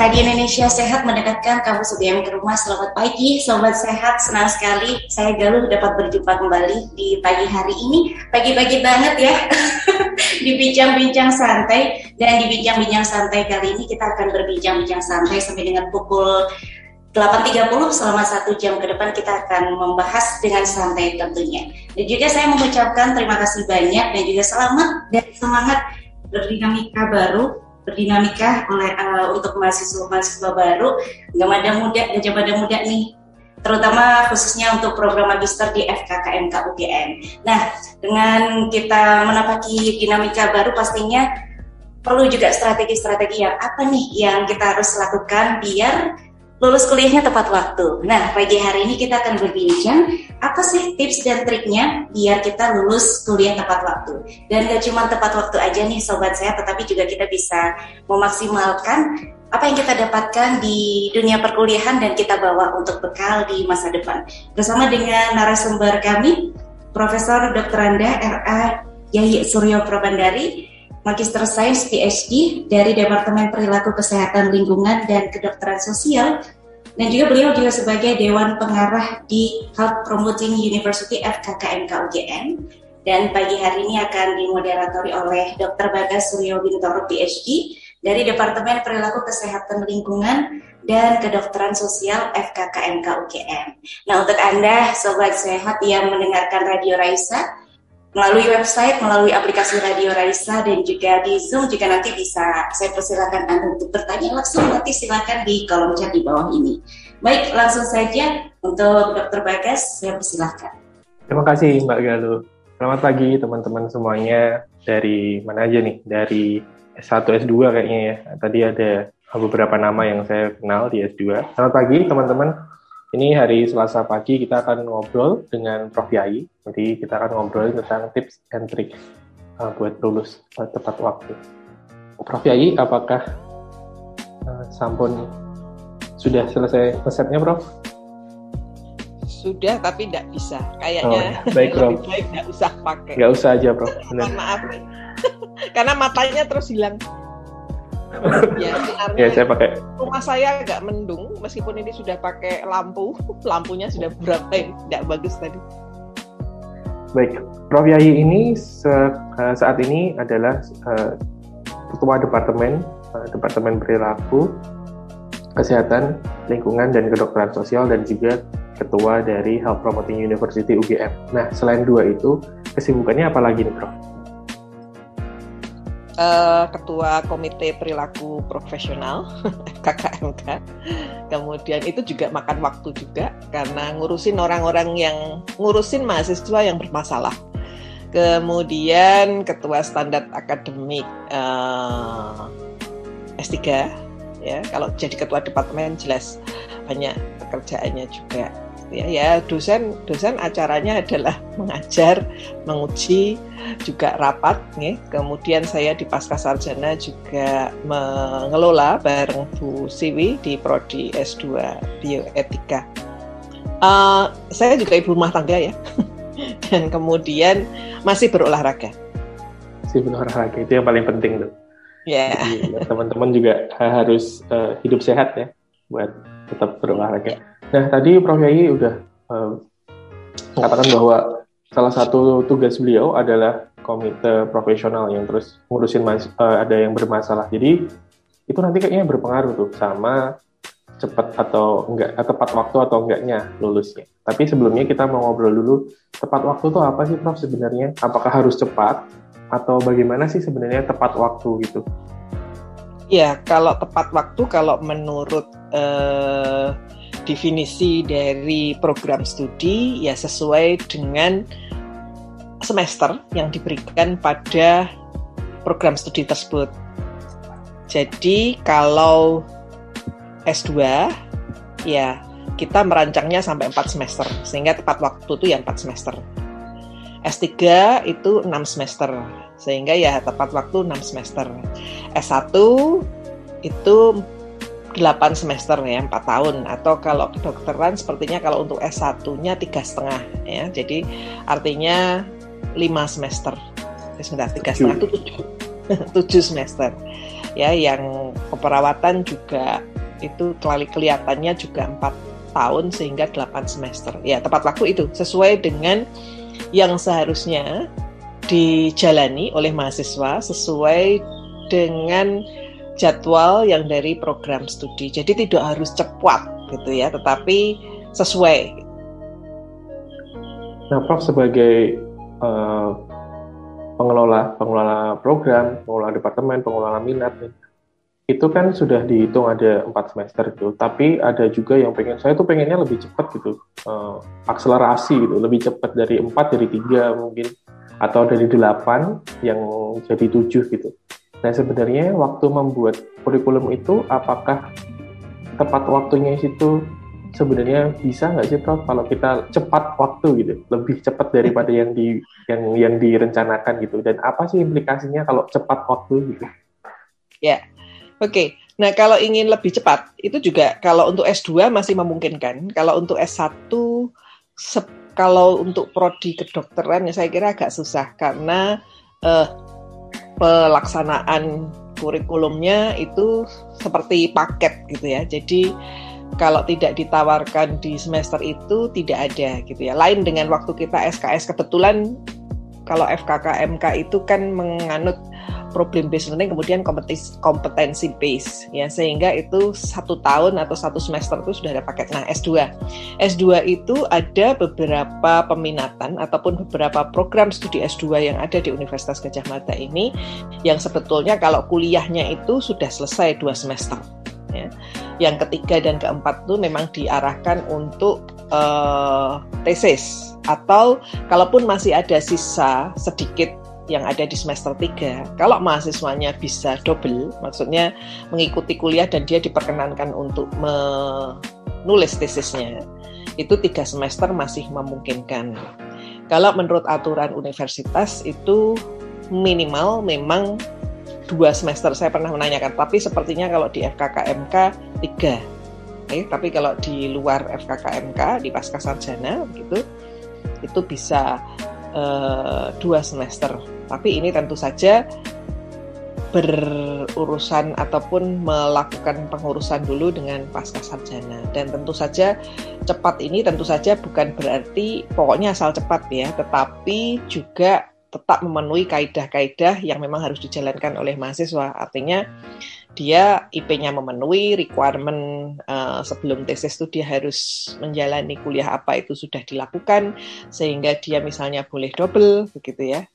Radio Indonesia Sehat mendekatkan kamu sebelum ke rumah. Selamat pagi, Sobat Sehat. Senang sekali saya Galuh dapat berjumpa kembali di pagi hari ini. Pagi-pagi banget ya, di bincang-bincang santai. Dan di bincang-bincang santai kali ini kita akan berbincang-bincang santai sampai dengan pukul 8.30 selama satu jam ke depan kita akan membahas dengan santai tentunya. Dan juga saya mengucapkan terima kasih banyak dan juga selamat dan semangat berdinamika baru berdinamika oleh uh, untuk mahasiswa-mahasiswa baru pada muda dan pada muda nih terutama khususnya untuk program magister di FKKMK UGM. Nah, dengan kita menapaki dinamika baru pastinya perlu juga strategi-strategi yang apa nih yang kita harus lakukan biar lulus kuliahnya tepat waktu. Nah, pagi hari ini kita akan berbincang apa sih tips dan triknya biar kita lulus kuliah tepat waktu. Dan gak cuma tepat waktu aja nih sobat saya, tetapi juga kita bisa memaksimalkan apa yang kita dapatkan di dunia perkuliahan dan kita bawa untuk bekal di masa depan. Bersama dengan narasumber kami, Profesor Dr. Anda R.A. Yahya Suryo Probandari, Magister Sains PhD dari Departemen Perilaku Kesehatan Lingkungan dan Kedokteran Sosial dan juga beliau juga sebagai Dewan Pengarah di Health Promoting University FKKMK UGM dan pagi hari ini akan dimoderatori oleh Dr. Bagas Suryo Bintoro PhD dari Departemen Perilaku Kesehatan Lingkungan dan Kedokteran Sosial FKKMK UGM. Nah untuk Anda Sobat Sehat yang mendengarkan Radio Raisa, melalui website, melalui aplikasi Radio Raisa dan juga di Zoom juga nanti bisa saya persilakan Anda untuk bertanya langsung nanti silakan di kolom chat di bawah ini. Baik, langsung saja untuk Dr. Bagas saya persilahkan. Terima kasih Mbak Galuh. Selamat pagi teman-teman semuanya dari mana aja nih? Dari S1, S2 kayaknya ya. Tadi ada beberapa nama yang saya kenal di S2. Selamat pagi teman-teman. Ini hari Selasa pagi kita akan ngobrol dengan Prof. Yai. Jadi kita akan ngobrol tentang tips and trick uh, buat lulus uh, tepat waktu. Prof. Yai, apakah uh, sampun sudah selesai resepnya, Prof? Sudah, tapi tidak bisa. Kayaknya oh, baik, Prof. baik nggak usah pakai. Nggak usah aja, Prof. Mohon maaf. Karena matanya terus hilang ya, ya saya pakai rumah saya agak mendung meskipun ini sudah pakai lampu lampunya sudah berapa ini tidak bagus tadi baik Prof Yayi ini se eh, saat ini adalah uh, ketua departemen uh, departemen perilaku kesehatan lingkungan dan kedokteran sosial dan juga ketua dari Health Promoting University UGM. Nah selain dua itu kesibukannya apa lagi nih Prof? Uh, ketua komite perilaku profesional KKMK. Kemudian itu juga makan waktu juga karena ngurusin orang-orang yang ngurusin mahasiswa yang bermasalah. Kemudian ketua standar akademik uh, S3 ya. Kalau jadi ketua departemen jelas banyak pekerjaannya juga ya ya dosen dosen acaranya adalah mengajar menguji juga rapat nih kemudian saya di pasca sarjana juga mengelola bareng Bu Siwi di prodi S2 bioetika. Uh, saya juga ibu rumah tangga ya. Dan kemudian masih berolahraga. Masih berolahraga itu yang paling penting tuh. Ya. Yeah. teman-teman juga harus uh, hidup sehat ya buat tetap berolahraga. Yeah Nah, tadi Prof. Yai udah uh, mengatakan bahwa salah satu tugas beliau adalah komite profesional yang terus ngurusin mas, uh, ada yang bermasalah. Jadi itu nanti kayaknya berpengaruh tuh sama cepat atau enggak eh, tepat waktu atau enggaknya lulusnya. Tapi sebelumnya kita mau ngobrol dulu tepat waktu itu apa sih Prof sebenarnya? Apakah harus cepat atau bagaimana sih sebenarnya tepat waktu gitu? Ya, kalau tepat waktu kalau menurut uh, definisi dari program studi ya sesuai dengan semester yang diberikan pada program studi tersebut. Jadi kalau S2 ya kita merancangnya sampai 4 semester sehingga tepat waktu itu ya 4 semester. S3 itu 6 semester sehingga ya tepat waktu 6 semester. S1 itu 8 semester ya, 4 tahun atau kalau kedokteran sepertinya kalau untuk S1-nya tiga setengah ya. Jadi artinya 5 semester. Eh, sebentar, tiga setengah itu 7. 7 semester. ya yang keperawatan juga itu kelihatannya juga empat tahun sehingga 8 semester. Ya, tepat waktu itu sesuai dengan yang seharusnya dijalani oleh mahasiswa sesuai dengan jadwal yang dari program studi. Jadi tidak harus cepat gitu ya, tetapi sesuai. Nah, Prof sebagai uh, pengelola pengelola program, pengelola departemen, pengelola minat, itu kan sudah dihitung ada empat semester gitu. Tapi ada juga yang pengen saya tuh pengennya lebih cepat gitu, uh, akselerasi gitu, lebih cepat dari empat dari tiga mungkin atau dari delapan yang jadi tujuh gitu. Nah sebenarnya waktu membuat kurikulum itu apakah tepat waktunya itu sebenarnya bisa nggak sih Prof? Kalau kita cepat waktu gitu lebih cepat daripada yang di yang yang direncanakan gitu. Dan apa sih implikasinya kalau cepat waktu gitu? Ya Oke, nah kalau ingin lebih cepat, itu juga kalau untuk S2 masih memungkinkan. Kalau untuk S1, kalau untuk prodi kedokteran ya saya kira agak susah. Karena uh, pelaksanaan kurikulumnya itu seperti paket gitu ya. Jadi kalau tidak ditawarkan di semester itu tidak ada gitu ya. Lain dengan waktu kita SKS kebetulan kalau FKKMK itu kan menganut problem based learning kemudian kompetensi kompetensi base ya. Sehingga itu satu tahun atau satu semester itu sudah ada paket. Nah S2 S2 itu ada beberapa peminatan ataupun beberapa program studi S2 yang ada di Universitas Gajah Mada ini yang sebetulnya kalau kuliahnya itu sudah selesai dua semester ya. Yang ketiga dan keempat itu memang diarahkan untuk uh, tesis atau kalaupun masih ada sisa sedikit yang ada di semester 3, kalau mahasiswanya bisa double, maksudnya mengikuti kuliah dan dia diperkenankan untuk menulis tesisnya, itu tiga semester masih memungkinkan. Kalau menurut aturan universitas itu minimal memang dua semester. Saya pernah menanyakan, tapi sepertinya kalau di FKKMK tiga. Okay, tapi kalau di luar FKKMK di pasca sarjana gitu, itu bisa uh, dua semester tapi ini tentu saja berurusan ataupun melakukan pengurusan dulu dengan pasca sarjana. Dan tentu saja cepat ini tentu saja bukan berarti pokoknya asal cepat ya tetapi juga tetap memenuhi kaidah-kaidah yang memang harus dijalankan oleh mahasiswa. Artinya dia IP-nya memenuhi requirement uh, sebelum tesis itu dia harus menjalani kuliah apa itu sudah dilakukan sehingga dia misalnya boleh double begitu ya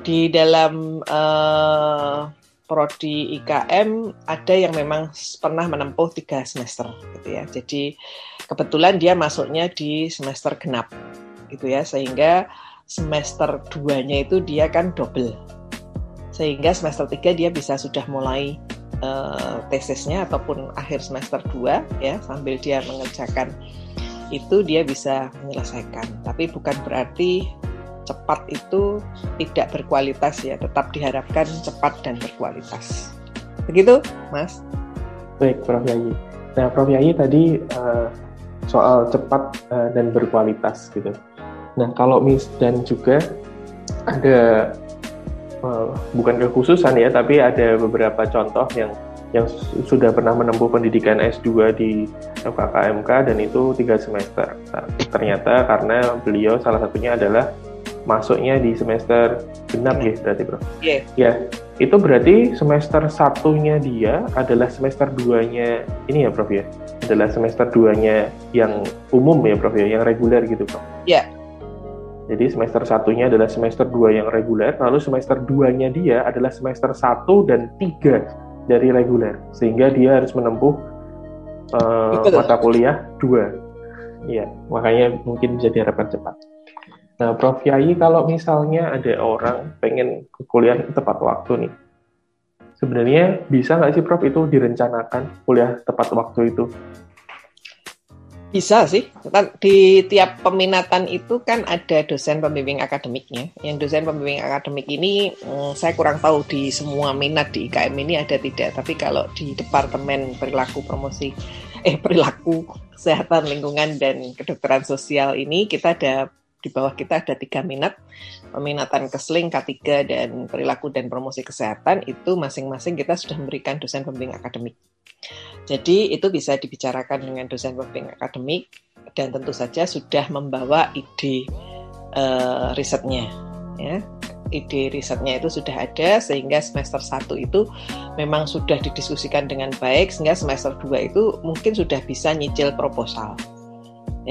di dalam uh, prodi IKM ada yang memang pernah menempuh tiga semester gitu ya. Jadi kebetulan dia masuknya di semester genap gitu ya sehingga semester 2-nya itu dia kan double. Sehingga semester 3 dia bisa sudah mulai uh, tesisnya ataupun akhir semester 2 ya sambil dia mengerjakan itu dia bisa menyelesaikan. Tapi bukan berarti cepat itu tidak berkualitas ya, tetap diharapkan cepat dan berkualitas. Begitu, Mas? Baik, Prof. Yayi. Nah, Prof. Yayi tadi uh, soal cepat uh, dan berkualitas gitu. Nah, kalau mis dan juga ada uh, bukan kekhususan ya, tapi ada beberapa contoh yang yang sudah pernah menempuh pendidikan S2 di FKKMK dan itu tiga semester. Nah, ternyata karena beliau salah satunya adalah masuknya di semester genap ya berarti bro? Iya. Yeah. Ya, itu berarti semester satunya dia adalah semester duanya ini ya prof ya? Adalah semester duanya yang umum ya prof ya, yang reguler gitu prof? Iya. Yeah. Jadi semester satunya adalah semester dua yang reguler, lalu semester duanya dia adalah semester satu dan tiga dari reguler, sehingga dia harus menempuh uh, mata kuliah dua. Iya, makanya mungkin bisa diharapkan cepat. Nah, Prof. Yai, kalau misalnya ada orang pengen kuliah tepat waktu nih, sebenarnya bisa nggak sih Prof itu direncanakan kuliah tepat waktu itu? Bisa sih, kan di tiap peminatan itu kan ada dosen pembimbing akademiknya. Yang dosen pembimbing akademik ini hmm, saya kurang tahu di semua minat di IKM ini ada tidak. Tapi kalau di Departemen Perilaku Promosi, eh Perilaku Kesehatan Lingkungan dan Kedokteran Sosial ini kita ada Di bawah kita ada tiga minat, peminatan keseling, K3, dan perilaku dan promosi kesehatan, itu masing-masing kita sudah memberikan dosen pembimbing akademik. Jadi itu bisa dibicarakan dengan dosen pembimbing akademik, dan tentu saja sudah membawa ide uh, risetnya. Ya ide risetnya itu sudah ada sehingga semester 1 itu memang sudah didiskusikan dengan baik sehingga semester 2 itu mungkin sudah bisa nyicil proposal.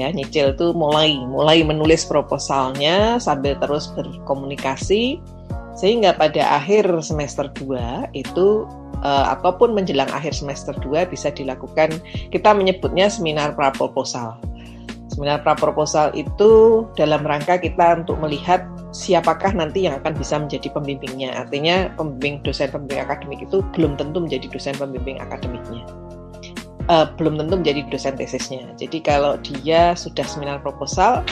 Ya, nyicil itu mulai mulai menulis proposalnya sambil terus berkomunikasi sehingga pada akhir semester 2 itu uh, ataupun menjelang akhir semester 2 bisa dilakukan kita menyebutnya seminar pra proposal. Seminar pra proposal itu dalam rangka kita untuk melihat siapakah nanti yang akan bisa menjadi pembimbingnya. Artinya pembimbing dosen pembimbing akademik itu belum tentu menjadi dosen pembimbing akademiknya. Uh, belum tentu menjadi dosen tesisnya. Jadi kalau dia sudah seminar proposal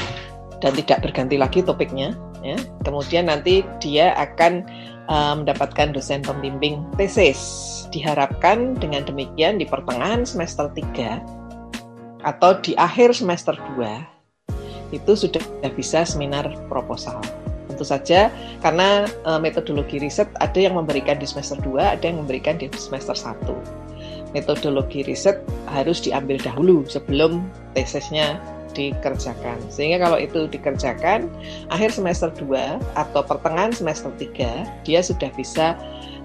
dan tidak berganti lagi topiknya, ya, kemudian nanti dia akan uh, mendapatkan dosen pembimbing tesis. Diharapkan dengan demikian di pertengahan semester 3 atau di akhir semester 2 itu sudah bisa seminar proposal tentu saja karena uh, metodologi riset ada yang memberikan di semester 2, ada yang memberikan di semester 1. Metodologi riset harus diambil dahulu sebelum tesisnya dikerjakan. Sehingga kalau itu dikerjakan, akhir semester 2 atau pertengahan semester 3, dia sudah bisa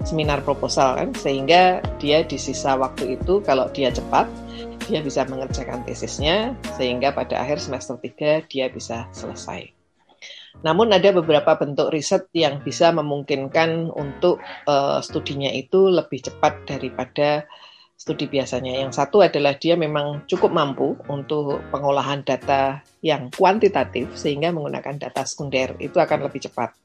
seminar proposal kan, sehingga dia di sisa waktu itu kalau dia cepat, dia bisa mengerjakan tesisnya, sehingga pada akhir semester 3 dia bisa selesai. Namun ada beberapa bentuk riset yang bisa memungkinkan untuk uh, studinya itu lebih cepat daripada studi biasanya. Yang satu adalah dia memang cukup mampu untuk pengolahan data yang kuantitatif sehingga menggunakan data sekunder itu akan lebih cepat.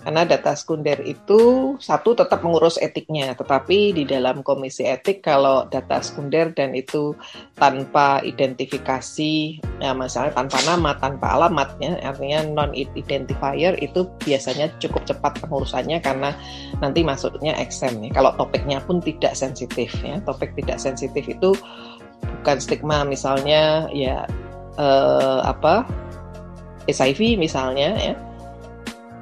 Karena data sekunder itu satu tetap mengurus etiknya, tetapi di dalam komisi etik kalau data sekunder dan itu tanpa identifikasi, ya misalnya tanpa nama, tanpa alamat, ya, artinya non identifier itu biasanya cukup cepat pengurusannya karena nanti masuknya exam. Ya. Kalau topiknya pun tidak sensitif, ya, topik tidak sensitif itu bukan stigma misalnya ya eh, apa HIV misalnya ya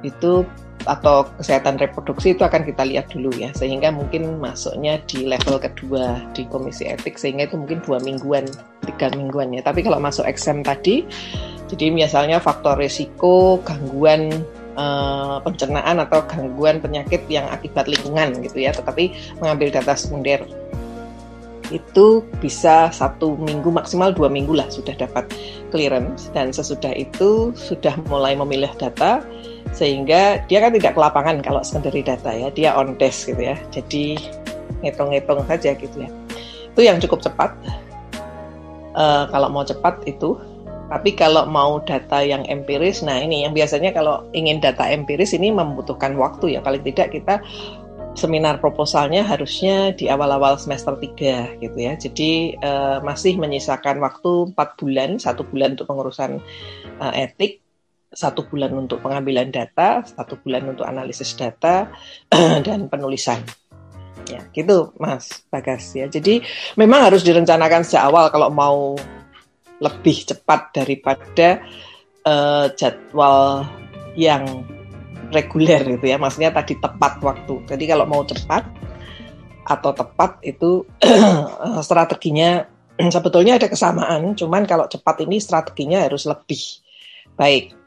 itu atau kesehatan reproduksi itu akan kita lihat dulu ya sehingga mungkin masuknya di level kedua di komisi etik sehingga itu mungkin dua mingguan tiga mingguan ya. Tapi kalau masuk exam tadi jadi misalnya faktor risiko gangguan uh, pencernaan atau gangguan penyakit yang akibat lingkungan gitu ya tetapi mengambil data sekunder itu bisa satu minggu maksimal dua minggu lah sudah dapat clearance. Dan sesudah itu sudah mulai memilih data sehingga dia kan tidak ke lapangan kalau secondary data ya dia on desk gitu ya. Jadi ngitung-ngitung saja gitu ya. Itu yang cukup cepat. Uh, kalau mau cepat itu. Tapi kalau mau data yang empiris nah ini yang biasanya kalau ingin data empiris ini membutuhkan waktu ya. Paling tidak kita seminar proposalnya harusnya di awal-awal semester 3 gitu ya. Jadi uh, masih menyisakan waktu 4 bulan, satu bulan untuk pengurusan uh, etik, satu bulan untuk pengambilan data, satu bulan untuk analisis data dan penulisan. Ya, gitu Mas Bagas ya. Jadi memang harus direncanakan sejak awal kalau mau lebih cepat daripada uh, jadwal yang reguler gitu ya. Maksudnya tadi tepat waktu. Jadi kalau mau cepat atau tepat itu strateginya sebetulnya ada kesamaan, cuman kalau cepat ini strateginya harus lebih baik.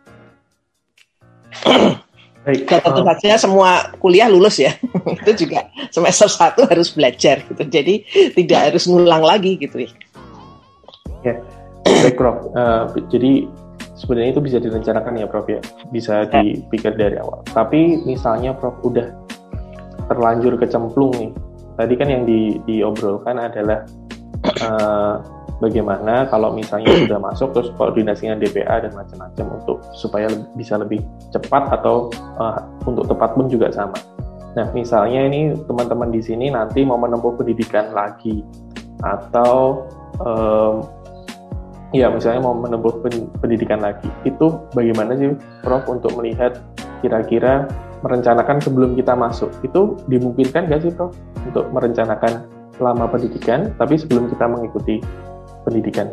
Baik. Tentu saja semua kuliah lulus ya. itu juga semester satu harus belajar gitu. Jadi tidak harus ngulang lagi gitu ya. Ya, baik Prof. Uh, jadi sebenarnya itu bisa direncanakan ya Prof ya, bisa ya. dipikir dari awal. Tapi misalnya Prof udah terlanjur kecemplung nih, tadi kan yang di, diobrolkan adalah uh, bagaimana kalau misalnya sudah masuk terus koordinasi dengan DPA dan macam-macam untuk supaya bisa lebih cepat atau uh, untuk tepat pun juga sama. Nah, misalnya ini teman-teman di sini nanti mau menempuh pendidikan lagi atau um, ya misalnya mau menempuh pendidikan lagi itu bagaimana sih Prof untuk melihat kira-kira merencanakan sebelum kita masuk itu dimungkinkan nggak sih Prof untuk merencanakan selama pendidikan tapi sebelum kita mengikuti pendidikan?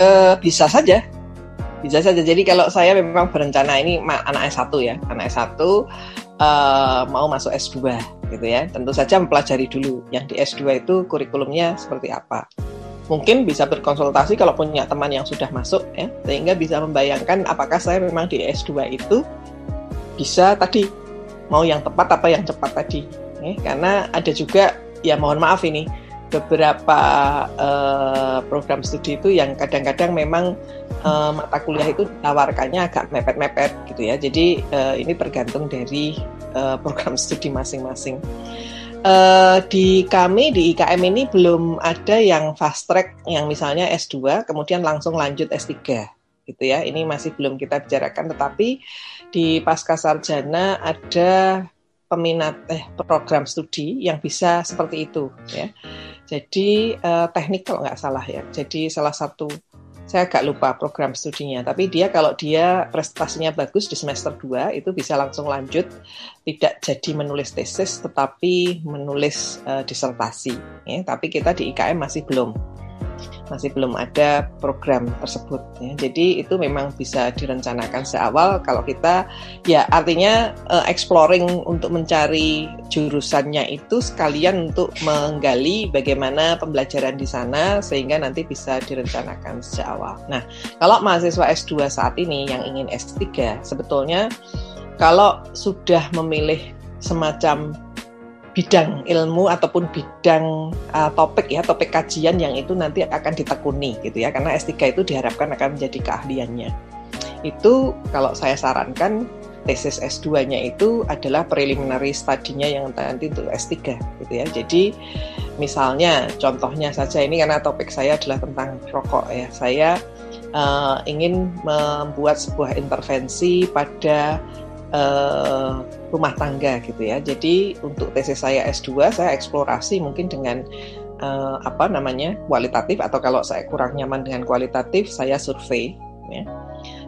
Uh, bisa saja bisa saja. Jadi kalau saya memang berencana ini anak S1 ya, anak S1 uh, mau masuk S2 gitu ya. Tentu saja mempelajari dulu yang di S2 itu kurikulumnya seperti apa. Mungkin bisa berkonsultasi kalau punya teman yang sudah masuk ya, sehingga bisa membayangkan apakah saya memang di S2 itu bisa tadi mau yang tepat apa yang cepat tadi. Ya, karena ada juga ya mohon maaf ini beberapa uh, program studi itu yang kadang-kadang memang uh, mata kuliah itu ditawarkannya agak mepet-mepet gitu ya. Jadi uh, ini tergantung dari uh, program studi masing-masing. Uh, di kami di IKM ini belum ada yang fast track yang misalnya S2 kemudian langsung lanjut S3 gitu ya. Ini masih belum kita bicarakan tetapi di pasca sarjana ada peminat eh program studi yang bisa seperti itu ya. Jadi uh, teknik kalau nggak salah ya. Jadi salah satu saya agak lupa program studinya, tapi dia kalau dia prestasinya bagus di semester 2 itu bisa langsung lanjut tidak jadi menulis tesis tetapi menulis uh, disertasi ya. Tapi kita di IKM masih belum masih belum ada program tersebut ya. Jadi itu memang bisa direncanakan seawal kalau kita ya artinya uh, exploring untuk mencari jurusannya itu sekalian untuk menggali bagaimana pembelajaran di sana sehingga nanti bisa direncanakan sejak awal. Nah, kalau mahasiswa S2 saat ini yang ingin S3 sebetulnya kalau sudah memilih semacam bidang ilmu ataupun bidang uh, topik ya topik kajian yang itu nanti akan ditekuni gitu ya karena S3 itu diharapkan akan menjadi keahliannya itu kalau saya sarankan tesis S2-nya itu adalah preliminary study-nya yang nanti untuk S3 gitu ya. Jadi misalnya contohnya saja ini karena topik saya adalah tentang rokok ya. Saya uh, ingin membuat sebuah intervensi pada uh, rumah tangga gitu ya. Jadi untuk tesis saya S2 saya eksplorasi mungkin dengan uh, apa namanya kualitatif atau kalau saya kurang nyaman dengan kualitatif saya survei ya.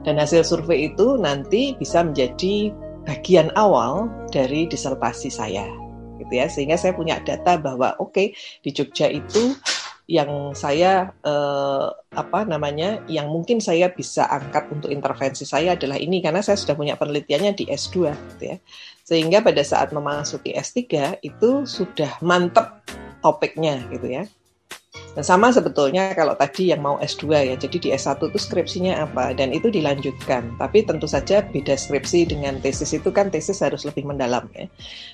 Dan hasil survei itu nanti bisa menjadi bagian awal dari disertasi saya gitu ya sehingga saya punya data bahwa oke okay, di Jogja itu yang saya eh, apa namanya yang mungkin saya bisa angkat untuk intervensi saya adalah ini karena saya sudah punya penelitiannya di S2 gitu ya. Sehingga pada saat memasuki S3 itu sudah mantep topiknya gitu ya. Dan sama sebetulnya kalau tadi yang mau S2 ya, jadi di S1 itu skripsinya apa, dan itu dilanjutkan. Tapi tentu saja beda skripsi dengan tesis itu kan tesis harus lebih mendalam ya.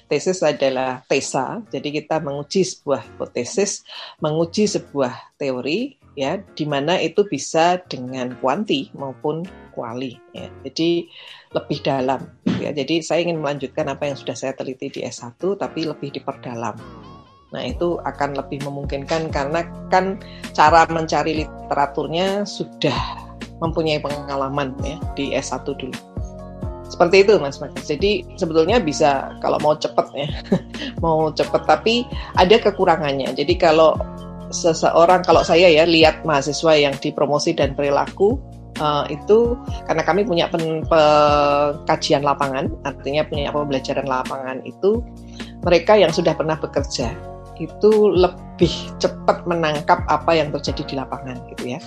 Tesis adalah tesa, jadi kita menguji sebuah hipotesis, menguji sebuah teori, ya, di mana itu bisa dengan kuanti maupun kuali. Ya. Jadi lebih dalam. Ya. Jadi saya ingin melanjutkan apa yang sudah saya teliti di S1, tapi lebih diperdalam. Nah, itu akan lebih memungkinkan karena kan cara mencari literaturnya sudah mempunyai pengalaman ya di S1 dulu. Seperti itu Mas Mas. Jadi sebetulnya bisa kalau mau cepet ya, mau cepet tapi ada kekurangannya. Jadi kalau seseorang kalau saya ya lihat mahasiswa yang dipromosi dan perilaku uh, itu karena kami punya pen, kajian lapangan, artinya punya pembelajaran lapangan itu mereka yang sudah pernah bekerja itu lebih cepat menangkap apa yang terjadi di lapangan gitu ya.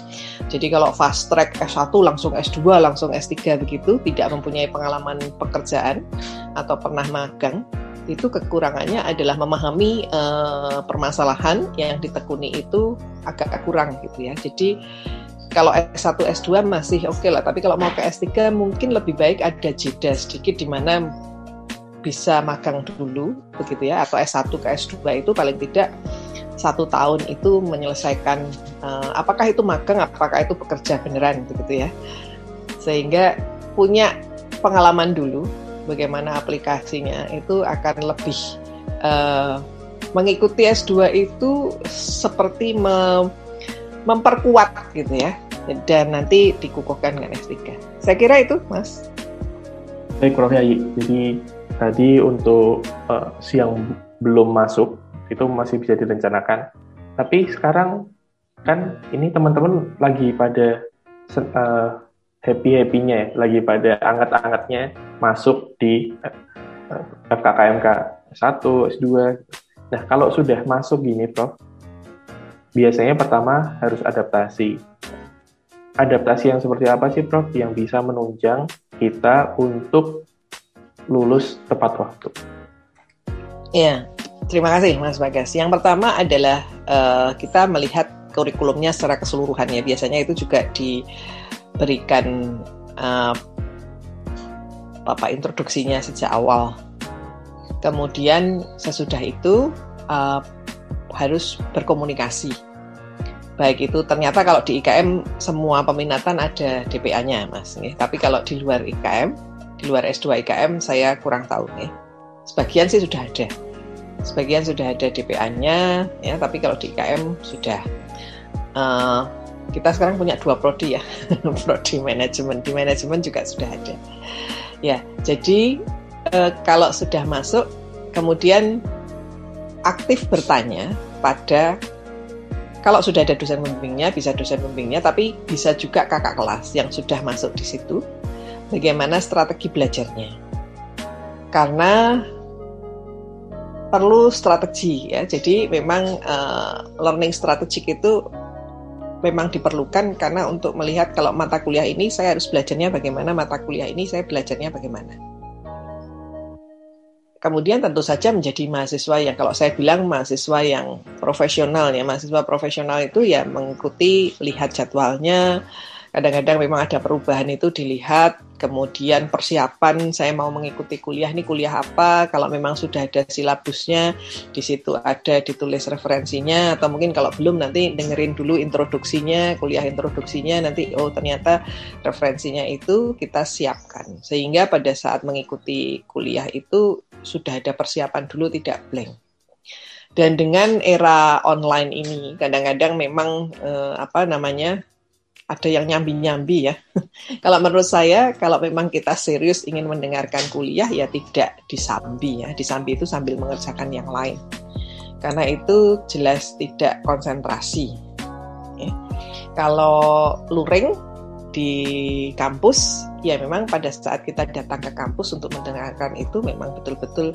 Jadi kalau fast track S1 langsung S2 langsung S3 begitu tidak mempunyai pengalaman pekerjaan atau pernah magang itu kekurangannya adalah memahami uh, permasalahan yang ditekuni itu agak kurang gitu ya. Jadi kalau S1 S2 masih oke okay lah, tapi kalau mau ke S3 mungkin lebih baik ada jeda sedikit di mana bisa magang dulu begitu ya atau S1 ke S2 itu paling tidak satu tahun itu menyelesaikan uh, apakah itu magang apakah itu pekerja beneran begitu ya. Sehingga punya pengalaman dulu bagaimana aplikasinya itu akan lebih uh, mengikuti S2 itu seperti me, memperkuat gitu ya dan nanti dikukuhkan dengan S3 saya kira itu mas. Baik Prof Yayi. Jadi Tadi untuk uh, siang belum masuk itu masih bisa direncanakan. Tapi sekarang kan ini teman-teman lagi pada uh, eh, happy happynya ya, lagi pada anget-angetnya masuk di uh, FKKMK S1, S2. Nah kalau sudah masuk gini, Prof, biasanya pertama harus adaptasi. adaptasi yang seperti apa sih Prof yang bisa menunjang kita untuk lulus tepat waktu? Iya, terima kasih Mas Bagas. Yang pertama adalah uh, kita melihat kurikulumnya secara keseluruhan ya. Biasanya itu juga diberikan uh, introduksinya sejak awal. Kemudian sesudah itu uh, harus berkomunikasi. Baik itu ternyata kalau di IKM semua peminatan ada DPA-nya, Mas. Tapi kalau di luar IKM, di luar S2 IKM saya kurang tahu nih. Sebagian sih sudah ada. Sebagian sudah ada DPA-nya, ya. Tapi kalau di IKM sudah. Uh, kita sekarang punya dua prodi ya, prodi manajemen. Di manajemen juga sudah ada. Ya, jadi uh, kalau sudah masuk, kemudian aktif bertanya pada kalau sudah ada dosen pembimbingnya, bisa dosen pembimbingnya, tapi bisa juga kakak kelas yang sudah masuk di situ. Bagaimana strategi belajarnya? Karena perlu strategi ya. Jadi memang uh, learning strategic itu memang diperlukan karena untuk melihat kalau mata kuliah ini saya harus belajarnya bagaimana, mata kuliah ini saya belajarnya bagaimana. Kemudian tentu saja menjadi mahasiswa yang kalau saya bilang mahasiswa yang profesional ya, mahasiswa profesional itu ya mengikuti lihat jadwalnya, kadang-kadang memang ada perubahan itu dilihat kemudian persiapan saya mau mengikuti kuliah ini kuliah apa kalau memang sudah ada silabusnya di situ ada ditulis referensinya atau mungkin kalau belum nanti dengerin dulu introduksinya kuliah introduksinya nanti oh ternyata referensinya itu kita siapkan. Sehingga pada saat mengikuti kuliah itu sudah ada persiapan dulu tidak blank. Dan dengan era online ini kadang-kadang memang eh, apa namanya ada yang nyambi-nyambi ya. kalau menurut saya, kalau memang kita serius ingin mendengarkan kuliah, ya tidak disambi ya. Disambi itu sambil mengerjakan yang lain. Karena itu jelas tidak konsentrasi. Ya. Kalau luring di kampus, ya memang pada saat kita datang ke kampus untuk mendengarkan itu memang betul-betul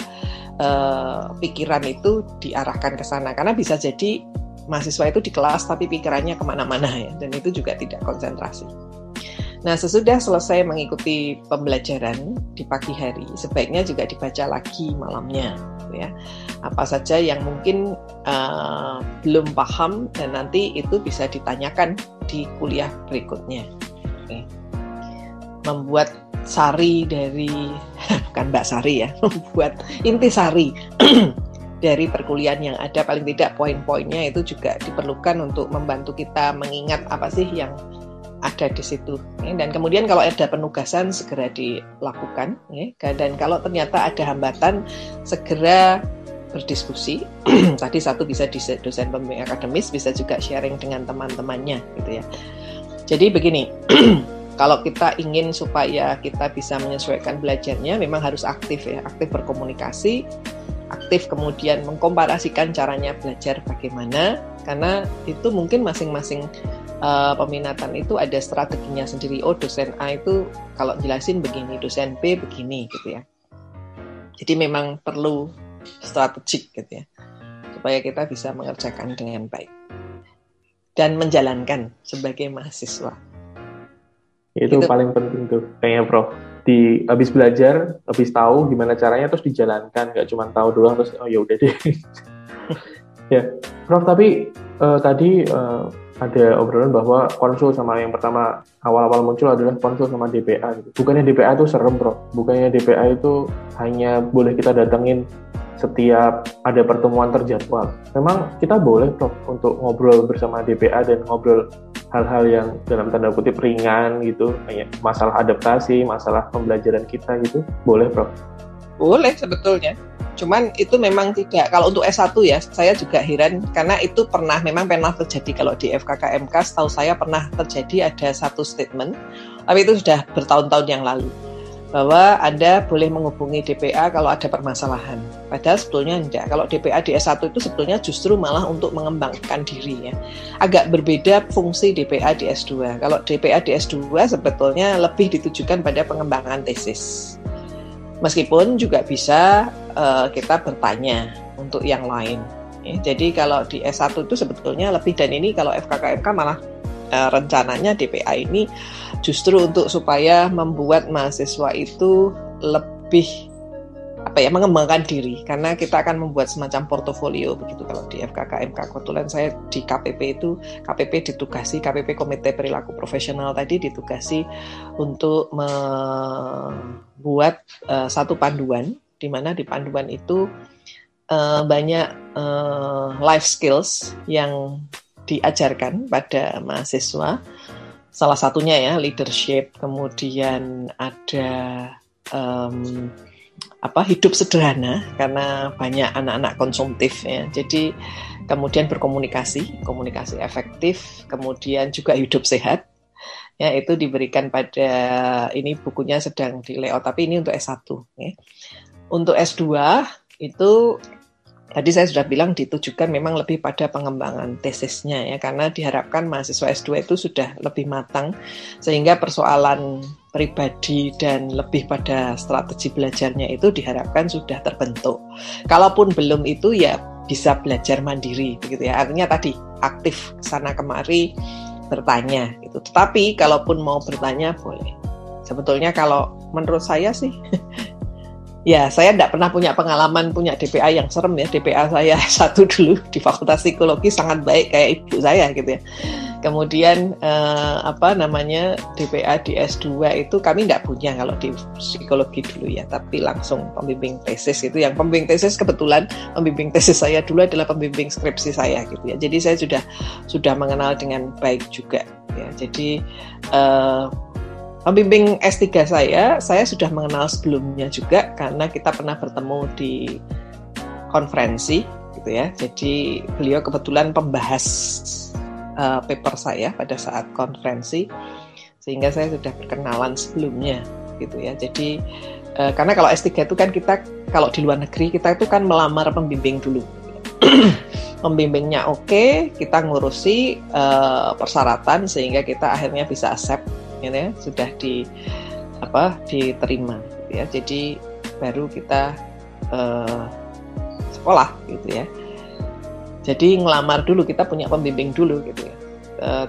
uh, pikiran itu diarahkan ke sana. Karena bisa jadi mahasiswa itu di kelas tapi pikirannya ke mana-mana ya dan itu juga tidak konsentrasi. Nah sesudah selesai mengikuti pembelajaran di pagi hari sebaiknya juga dibaca lagi malamnya ya apa saja yang mungkin uh, belum paham dan nanti itu bisa ditanyakan di kuliah berikutnya. Oke. Membuat sari dari bukan Mbak Sari ya, membuat inti sari dari perkuliahan yang ada paling tidak poin-poinnya itu juga diperlukan untuk membantu kita mengingat apa sih yang ada di situ. Dan kemudian kalau ada penugasan segera dilakukan dan kalau ternyata ada hambatan segera berdiskusi. Tadi satu bisa di dosen pembimbing akademis bisa juga sharing dengan teman-temannya gitu ya. Jadi begini kalau kita ingin supaya kita bisa menyesuaikan belajarnya memang harus aktif ya aktif berkomunikasi aktif kemudian mengkomparasikan caranya belajar bagaimana karena itu mungkin masing-masing uh, peminatan itu ada strateginya sendiri. Oh dosen A itu kalau jelasin begini dosen B begini gitu ya. Jadi memang perlu strategik gitu ya supaya kita bisa mengerjakan dengan baik dan menjalankan sebagai mahasiswa. Itu, itu paling penting tuh kayaknya Prof di habis belajar, habis tahu gimana caranya terus dijalankan, nggak cuma tahu doang terus oh ya udah deh. ya, Prof tapi uh, tadi uh, ada obrolan bahwa konsul sama yang pertama awal-awal muncul adalah konsul sama DPA gitu. Bukannya DPA itu serem, Prof. Bukannya DPA itu hanya boleh kita datengin setiap ada pertemuan terjadwal. Memang kita boleh, Prof, untuk ngobrol bersama DPA dan ngobrol hal-hal yang dalam tanda kutip ringan gitu, kayak masalah adaptasi, masalah pembelajaran kita gitu, boleh, Prof? Boleh sebetulnya. Cuman itu memang tidak, kalau untuk S1 ya, saya juga heran karena itu pernah, memang pernah terjadi kalau di FKKMK, setahu saya pernah terjadi ada satu statement, tapi itu sudah bertahun-tahun yang lalu bahwa Anda boleh menghubungi DPA kalau ada permasalahan. Padahal sebetulnya tidak. Kalau DPA di S1 itu sebetulnya justru malah untuk mengembangkan diri ya. Agak berbeda fungsi DPA di S2. Kalau DPA di S2 sebetulnya lebih ditujukan pada pengembangan tesis. Meskipun juga bisa uh, kita bertanya untuk yang lain. Ya, jadi kalau di S1 itu sebetulnya lebih dan ini kalau FKKMK malah uh, rencananya DPA ini justru untuk supaya membuat mahasiswa itu lebih apa ya mengembangkan diri. Karena kita akan membuat semacam portofolio begitu. Kalau di FKKMK kebetulan saya di KPP itu KPP ditugasi KPP Komite Perilaku Profesional tadi ditugasi untuk membuat uh, satu panduan di mana di panduan itu uh, banyak uh, life skills yang diajarkan pada mahasiswa salah satunya ya leadership kemudian ada um, apa hidup sederhana karena banyak anak-anak konsumtif ya. Jadi kemudian berkomunikasi, komunikasi efektif, kemudian juga hidup sehat. Ya, itu diberikan pada ini bukunya sedang di layout tapi ini untuk S1 ya. Untuk S2 itu Tadi saya sudah bilang ditujukan memang lebih pada pengembangan tesisnya ya karena diharapkan mahasiswa S2 itu sudah lebih matang sehingga persoalan pribadi dan lebih pada strategi belajarnya itu diharapkan sudah terbentuk. Kalaupun belum itu ya bisa belajar mandiri begitu ya. Artinya tadi aktif sana kemari bertanya itu. Tetapi kalaupun mau bertanya boleh. Sebetulnya kalau menurut saya sih Ya, saya tidak pernah punya pengalaman punya DPA yang serem ya. DPA saya satu dulu di Fakultas Psikologi sangat baik kayak ibu saya gitu ya. Kemudian eh, apa namanya DPA di S2 itu kami tidak punya kalau di psikologi dulu ya, tapi langsung pembimbing tesis itu yang pembimbing tesis kebetulan pembimbing tesis saya dulu adalah pembimbing skripsi saya gitu ya. Jadi saya sudah sudah mengenal dengan baik juga ya. Jadi eh, Pembimbing S3 saya, saya sudah mengenal sebelumnya juga karena kita pernah bertemu di konferensi gitu ya. Jadi beliau kebetulan pembahas uh, paper saya pada saat konferensi sehingga saya sudah berkenalan sebelumnya gitu ya. Jadi uh, karena kalau S3 itu kan kita kalau di luar negeri kita itu kan melamar pembimbing dulu. Pembimbingnya oke, okay, kita ngurusi uh, persyaratan sehingga kita akhirnya bisa accept gitu ya sudah di apa diterima gitu ya. Jadi baru kita uh, sekolah gitu ya. Jadi ngelamar dulu kita punya pembimbing dulu gitu ya. Uh,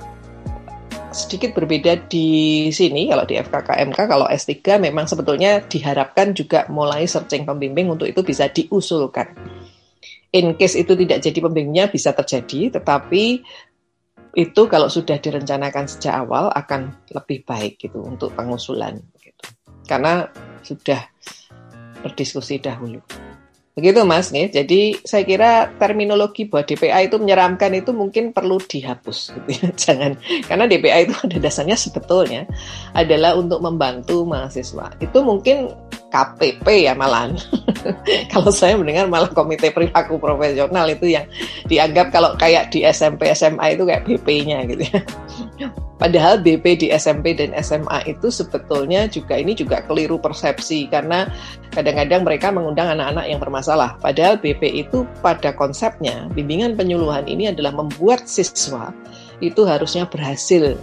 sedikit berbeda di sini kalau di FKKMK kalau S3 memang sebetulnya diharapkan juga mulai searching pembimbing untuk itu bisa diusulkan. In case itu tidak jadi pembimbingnya bisa terjadi tetapi itu kalau sudah direncanakan sejak awal akan lebih baik gitu untuk pengusulan gitu. Karena sudah berdiskusi dahulu. Begitu Mas nih. Jadi saya kira terminologi buat DPA itu menyeramkan itu mungkin perlu dihapus gitu ya. Jangan karena DPA itu ada dasarnya sebetulnya adalah untuk membantu mahasiswa. Itu mungkin KPP ya malahan. kalau saya mendengar malah komite perilaku profesional itu yang dianggap kalau kayak di SMP SMA itu kayak BP-nya gitu ya. Padahal BP di SMP dan SMA itu sebetulnya juga ini juga keliru persepsi karena kadang-kadang mereka mengundang anak-anak yang bermasalah. Padahal BP itu pada konsepnya bimbingan penyuluhan ini adalah membuat siswa itu harusnya berhasil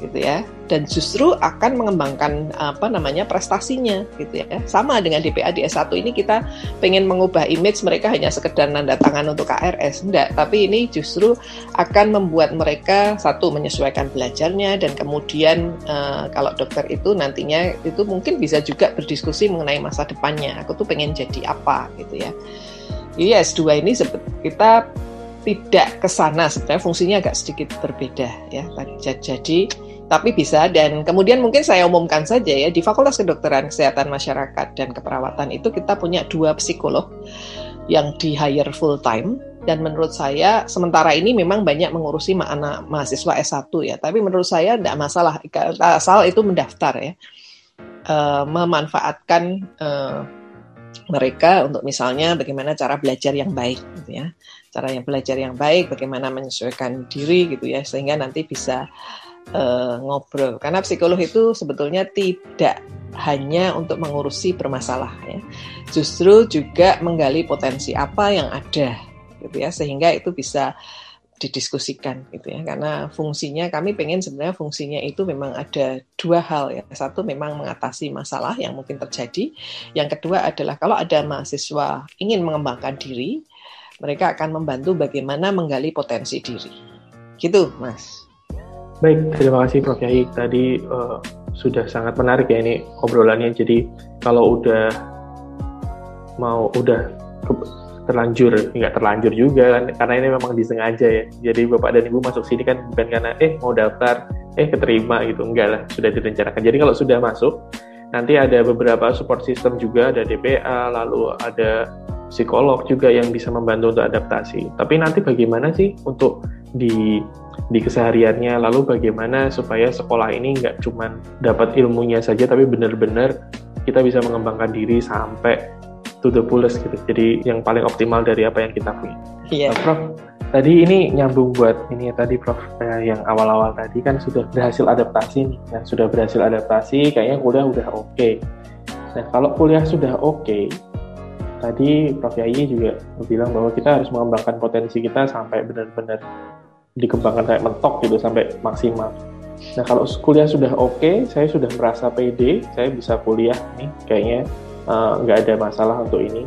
gitu ya. Dan justru akan mengembangkan apa namanya prestasinya gitu ya. Sama dengan DPA di S1 ini kita pengen mengubah image mereka hanya sekedar nanda tangan untuk KRS enggak. Tapi ini justru akan membuat mereka satu menyesuaikan belajarnya dan kemudian uh, kalau dokter itu nantinya itu mungkin bisa juga berdiskusi mengenai masa depannya. Aku tuh pengen jadi apa gitu ya. Jadi S2 ini kita tidak ke sana sebenarnya fungsinya agak sedikit berbeda ya. Jadi tapi bisa dan kemudian mungkin saya umumkan saja ya di Fakultas Kedokteran Kesehatan Masyarakat dan Keperawatan itu kita punya dua psikolog yang di hire full time dan menurut saya sementara ini memang banyak mengurusi anak mahasiswa S1 ya. Tapi menurut saya tidak masalah asal itu mendaftar ya. Uh, memanfaatkan uh, mereka untuk misalnya bagaimana cara belajar yang baik gitu ya. Cara yang belajar yang baik bagaimana menyesuaikan diri gitu ya sehingga nanti bisa uh, ngobrol. Karena psikolog itu sebetulnya tidak hanya untuk mengurusi bermasalah ya. Justru juga menggali potensi apa yang ada gitu ya sehingga itu bisa didiskusikan gitu ya. Karena fungsinya kami pengen sebenarnya fungsinya itu memang ada dua hal ya. Satu memang mengatasi masalah yang mungkin terjadi. Yang kedua adalah kalau ada mahasiswa ingin mengembangkan diri mereka akan membantu bagaimana menggali potensi diri. Gitu mas Baik, terima kasih Prof. Yai. Tadi uh, sudah sangat menarik ya ini obrolannya. Jadi kalau udah mau udah ke, terlanjur, nggak terlanjur juga kan, karena ini memang disengaja ya. Jadi bapak dan ibu masuk sini kan bukan karena eh mau daftar, eh keterima gitu, enggak lah, sudah direncanakan. Jadi kalau sudah masuk, nanti ada beberapa support system juga, ada DPA, lalu ada psikolog juga yang bisa membantu untuk adaptasi. Tapi nanti bagaimana sih untuk di di kesehariannya, lalu bagaimana supaya sekolah ini nggak cuma dapat ilmunya saja, tapi benar-benar kita bisa mengembangkan diri sampai to the fullest gitu. Jadi yang paling optimal dari apa yang kita punya. Iya. Nah, Prof, tadi ini nyambung buat ini ya tadi Prof eh, yang awal-awal tadi kan sudah berhasil adaptasi nih. Nah, sudah berhasil adaptasi, kayaknya kuliah udah oke. Okay. Nah, kalau kuliah sudah oke, okay, tadi Prof Yayi juga bilang bahwa kita harus mengembangkan potensi kita sampai benar-benar dikembangkan kayak mentok gitu sampai maksimal. Nah kalau kuliah sudah oke, okay, saya sudah merasa pede, saya bisa kuliah nih, kayaknya Eh, nggak uh, ada masalah untuk ini.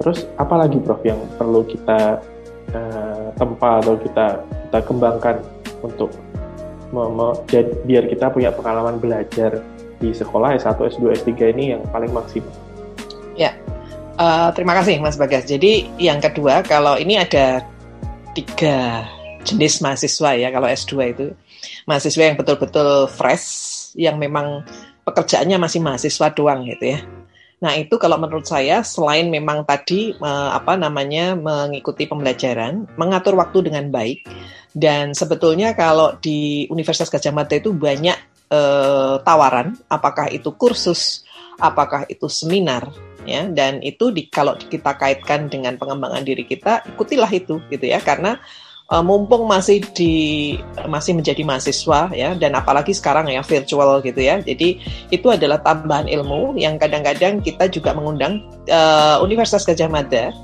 Terus apalagi Prof yang perlu kita uh, tempa atau kita kita kembangkan untuk jadi, biar kita punya pengalaman belajar di sekolah S1, S2, S3 ini yang paling maksimal. Ya, uh, terima kasih Mas Bagas. Jadi yang kedua, kalau ini ada tiga jenis mahasiswa ya, kalau S2 itu. Mahasiswa yang betul-betul fresh, yang memang pekerjaannya masih mahasiswa doang gitu ya. Nah, itu kalau menurut saya selain memang tadi uh, apa namanya mengikuti pembelajaran, mengatur waktu dengan baik dan sebetulnya kalau di Universitas Gajah Mada itu banyak uh, tawaran apakah itu kursus, apakah itu seminar ya. Dan itu di, kalau kita kaitkan dengan pengembangan diri kita ikutilah itu gitu ya. Karena uh, mumpung masih di masih menjadi mahasiswa ya dan apalagi sekarang ya virtual gitu ya. Jadi itu adalah tambahan ilmu yang kadang-kadang kita juga mengundang uh, Universitas Gajah Mada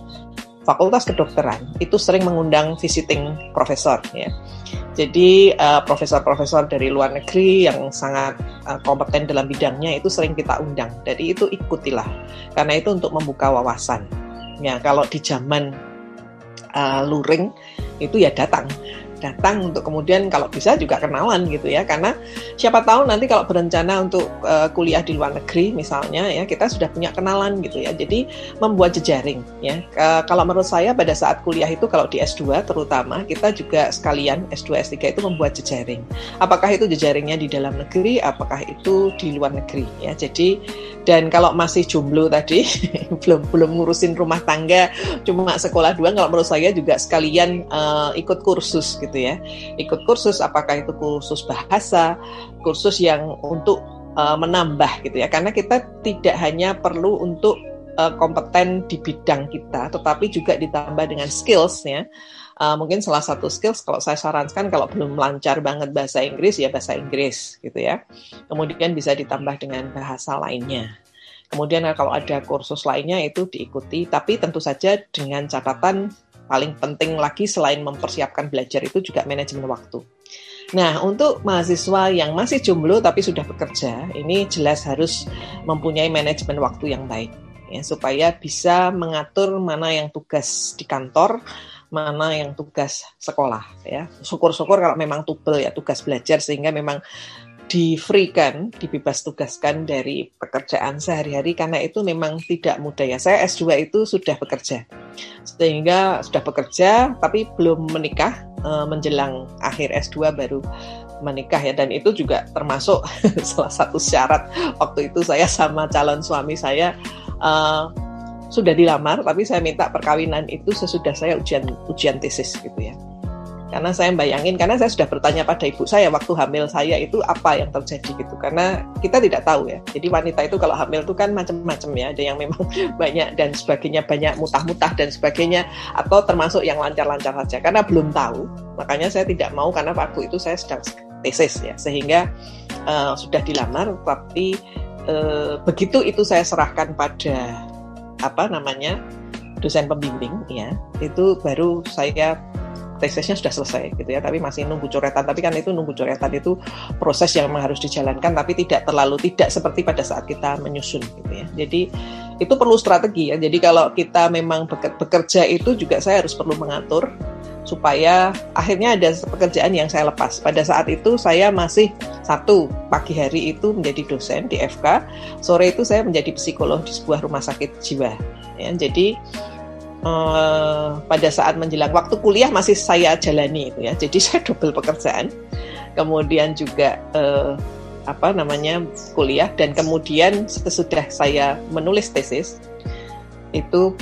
Fakultas Kedokteran itu sering mengundang visiting profesor ya. Jadi uh, profesor-profesor dari luar negeri yang sangat uh, kompeten dalam bidangnya itu sering kita undang. Jadi itu ikutilah karena itu untuk membuka wawasan. Ya kalau di zaman uh, luring itu ya datang datang untuk kemudian kalau bisa juga kenalan gitu ya. Karena siapa tahu nanti kalau berencana untuk uh, kuliah di luar negeri misalnya ya kita sudah punya kenalan gitu ya. Jadi membuat jejaring ya. Uh, kalau menurut saya pada saat kuliah itu kalau di S2 terutama kita juga sekalian S2 S3 itu membuat jejaring. Apakah itu jejaringnya di dalam negeri apakah itu di luar negeri ya. Jadi dan kalau masih jomblo tadi belum belum ngurusin rumah tangga cuma sekolah dua kalau menurut saya juga sekalian uh, ikut kursus gitu ya ikut kursus apakah itu kursus bahasa kursus yang untuk uh, menambah gitu ya karena kita tidak hanya perlu untuk uh, kompeten di bidang kita tetapi juga ditambah dengan skills ya uh, mungkin salah satu skills kalau saya sarankan kalau belum lancar banget bahasa Inggris ya bahasa Inggris gitu ya. Kemudian bisa ditambah dengan bahasa lainnya. Kemudian kalau ada kursus lainnya itu diikuti, tapi tentu saja dengan catatan paling penting lagi selain mempersiapkan belajar itu juga manajemen waktu. Nah, untuk mahasiswa yang masih jomblo tapi sudah bekerja, ini jelas harus mempunyai manajemen waktu yang baik ya supaya bisa mengatur mana yang tugas di kantor, mana yang tugas sekolah ya. Syukur-syukur kalau memang tubel ya tugas belajar sehingga memang di free kan, dibebas tugaskan dari pekerjaan sehari-hari karena itu memang tidak mudah ya. Saya S2 itu sudah bekerja. Sehingga sudah bekerja tapi belum menikah eh, menjelang akhir S2 baru menikah ya dan itu juga termasuk salah satu syarat waktu itu saya sama calon suami saya uh, sudah dilamar, tapi saya minta perkawinan itu sesudah saya ujian ujian tesis gitu ya. Karena saya bayangin, karena saya sudah bertanya pada ibu saya waktu hamil saya itu apa yang terjadi gitu. Karena kita tidak tahu ya. Jadi wanita itu kalau hamil itu kan macam-macam ya. Ada yang memang banyak dan sebagainya, banyak mutah-mutah dan sebagainya. Atau termasuk yang lancar-lancar saja. Karena belum tahu. Makanya saya tidak mau karena waktu itu saya sedang tesis ya. Sehingga uh, sudah dilamar, tapi uh, begitu itu saya serahkan pada apa namanya dosen pembimbing ya itu baru saya tesisnya sudah selesai gitu ya tapi masih nunggu coretan tapi kan itu nunggu coretan itu proses yang harus dijalankan tapi tidak terlalu tidak seperti pada saat kita menyusun gitu ya jadi itu perlu strategi ya jadi kalau kita memang bekerja itu juga saya harus perlu mengatur supaya akhirnya ada pekerjaan yang saya lepas. Pada saat itu saya masih satu pagi hari itu menjadi dosen di FK, sore itu saya menjadi psikolog di sebuah rumah sakit jiwa. Ya, jadi eh, pada saat menjelang waktu kuliah masih saya jalani itu ya. Jadi saya double pekerjaan. Kemudian juga eh, apa namanya kuliah dan kemudian sesudah saya menulis tesis itu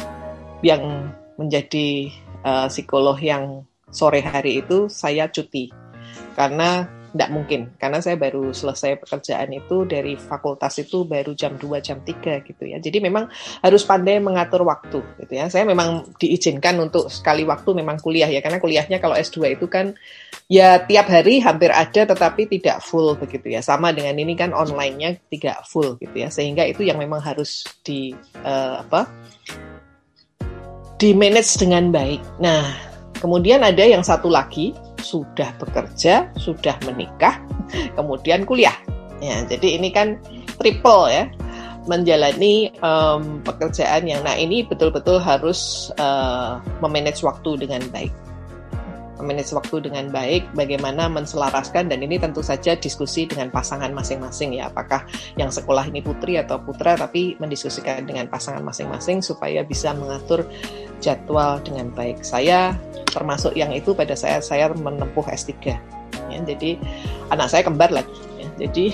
yang menjadi uh, psikolog yang sore hari itu saya cuti karena tidak mungkin karena saya baru selesai pekerjaan itu dari fakultas itu baru jam 2 jam 3 gitu ya. Jadi memang harus pandai mengatur waktu gitu ya. Saya memang diizinkan untuk sekali waktu memang kuliah ya karena kuliahnya kalau S2 itu kan ya tiap hari hampir ada tetapi tidak full begitu ya. Sama dengan ini kan online-nya tidak full gitu ya. Sehingga itu yang memang harus di uh, apa? di manage dengan baik. Nah, kemudian ada yang satu lagi sudah bekerja, sudah menikah, kemudian kuliah. Ya, jadi ini kan triple ya, menjalani um, pekerjaan yang. Nah, ini betul-betul harus uh, memanage waktu dengan baik memanage waktu dengan baik, bagaimana menselaraskan dan ini tentu saja diskusi dengan pasangan masing-masing ya, apakah yang sekolah ini putri atau putra, tapi mendiskusikan dengan pasangan masing-masing supaya bisa mengatur jadwal dengan baik. Saya termasuk yang itu pada saya saya menempuh S3. Ya, jadi anak saya kembar lagi. Ya, jadi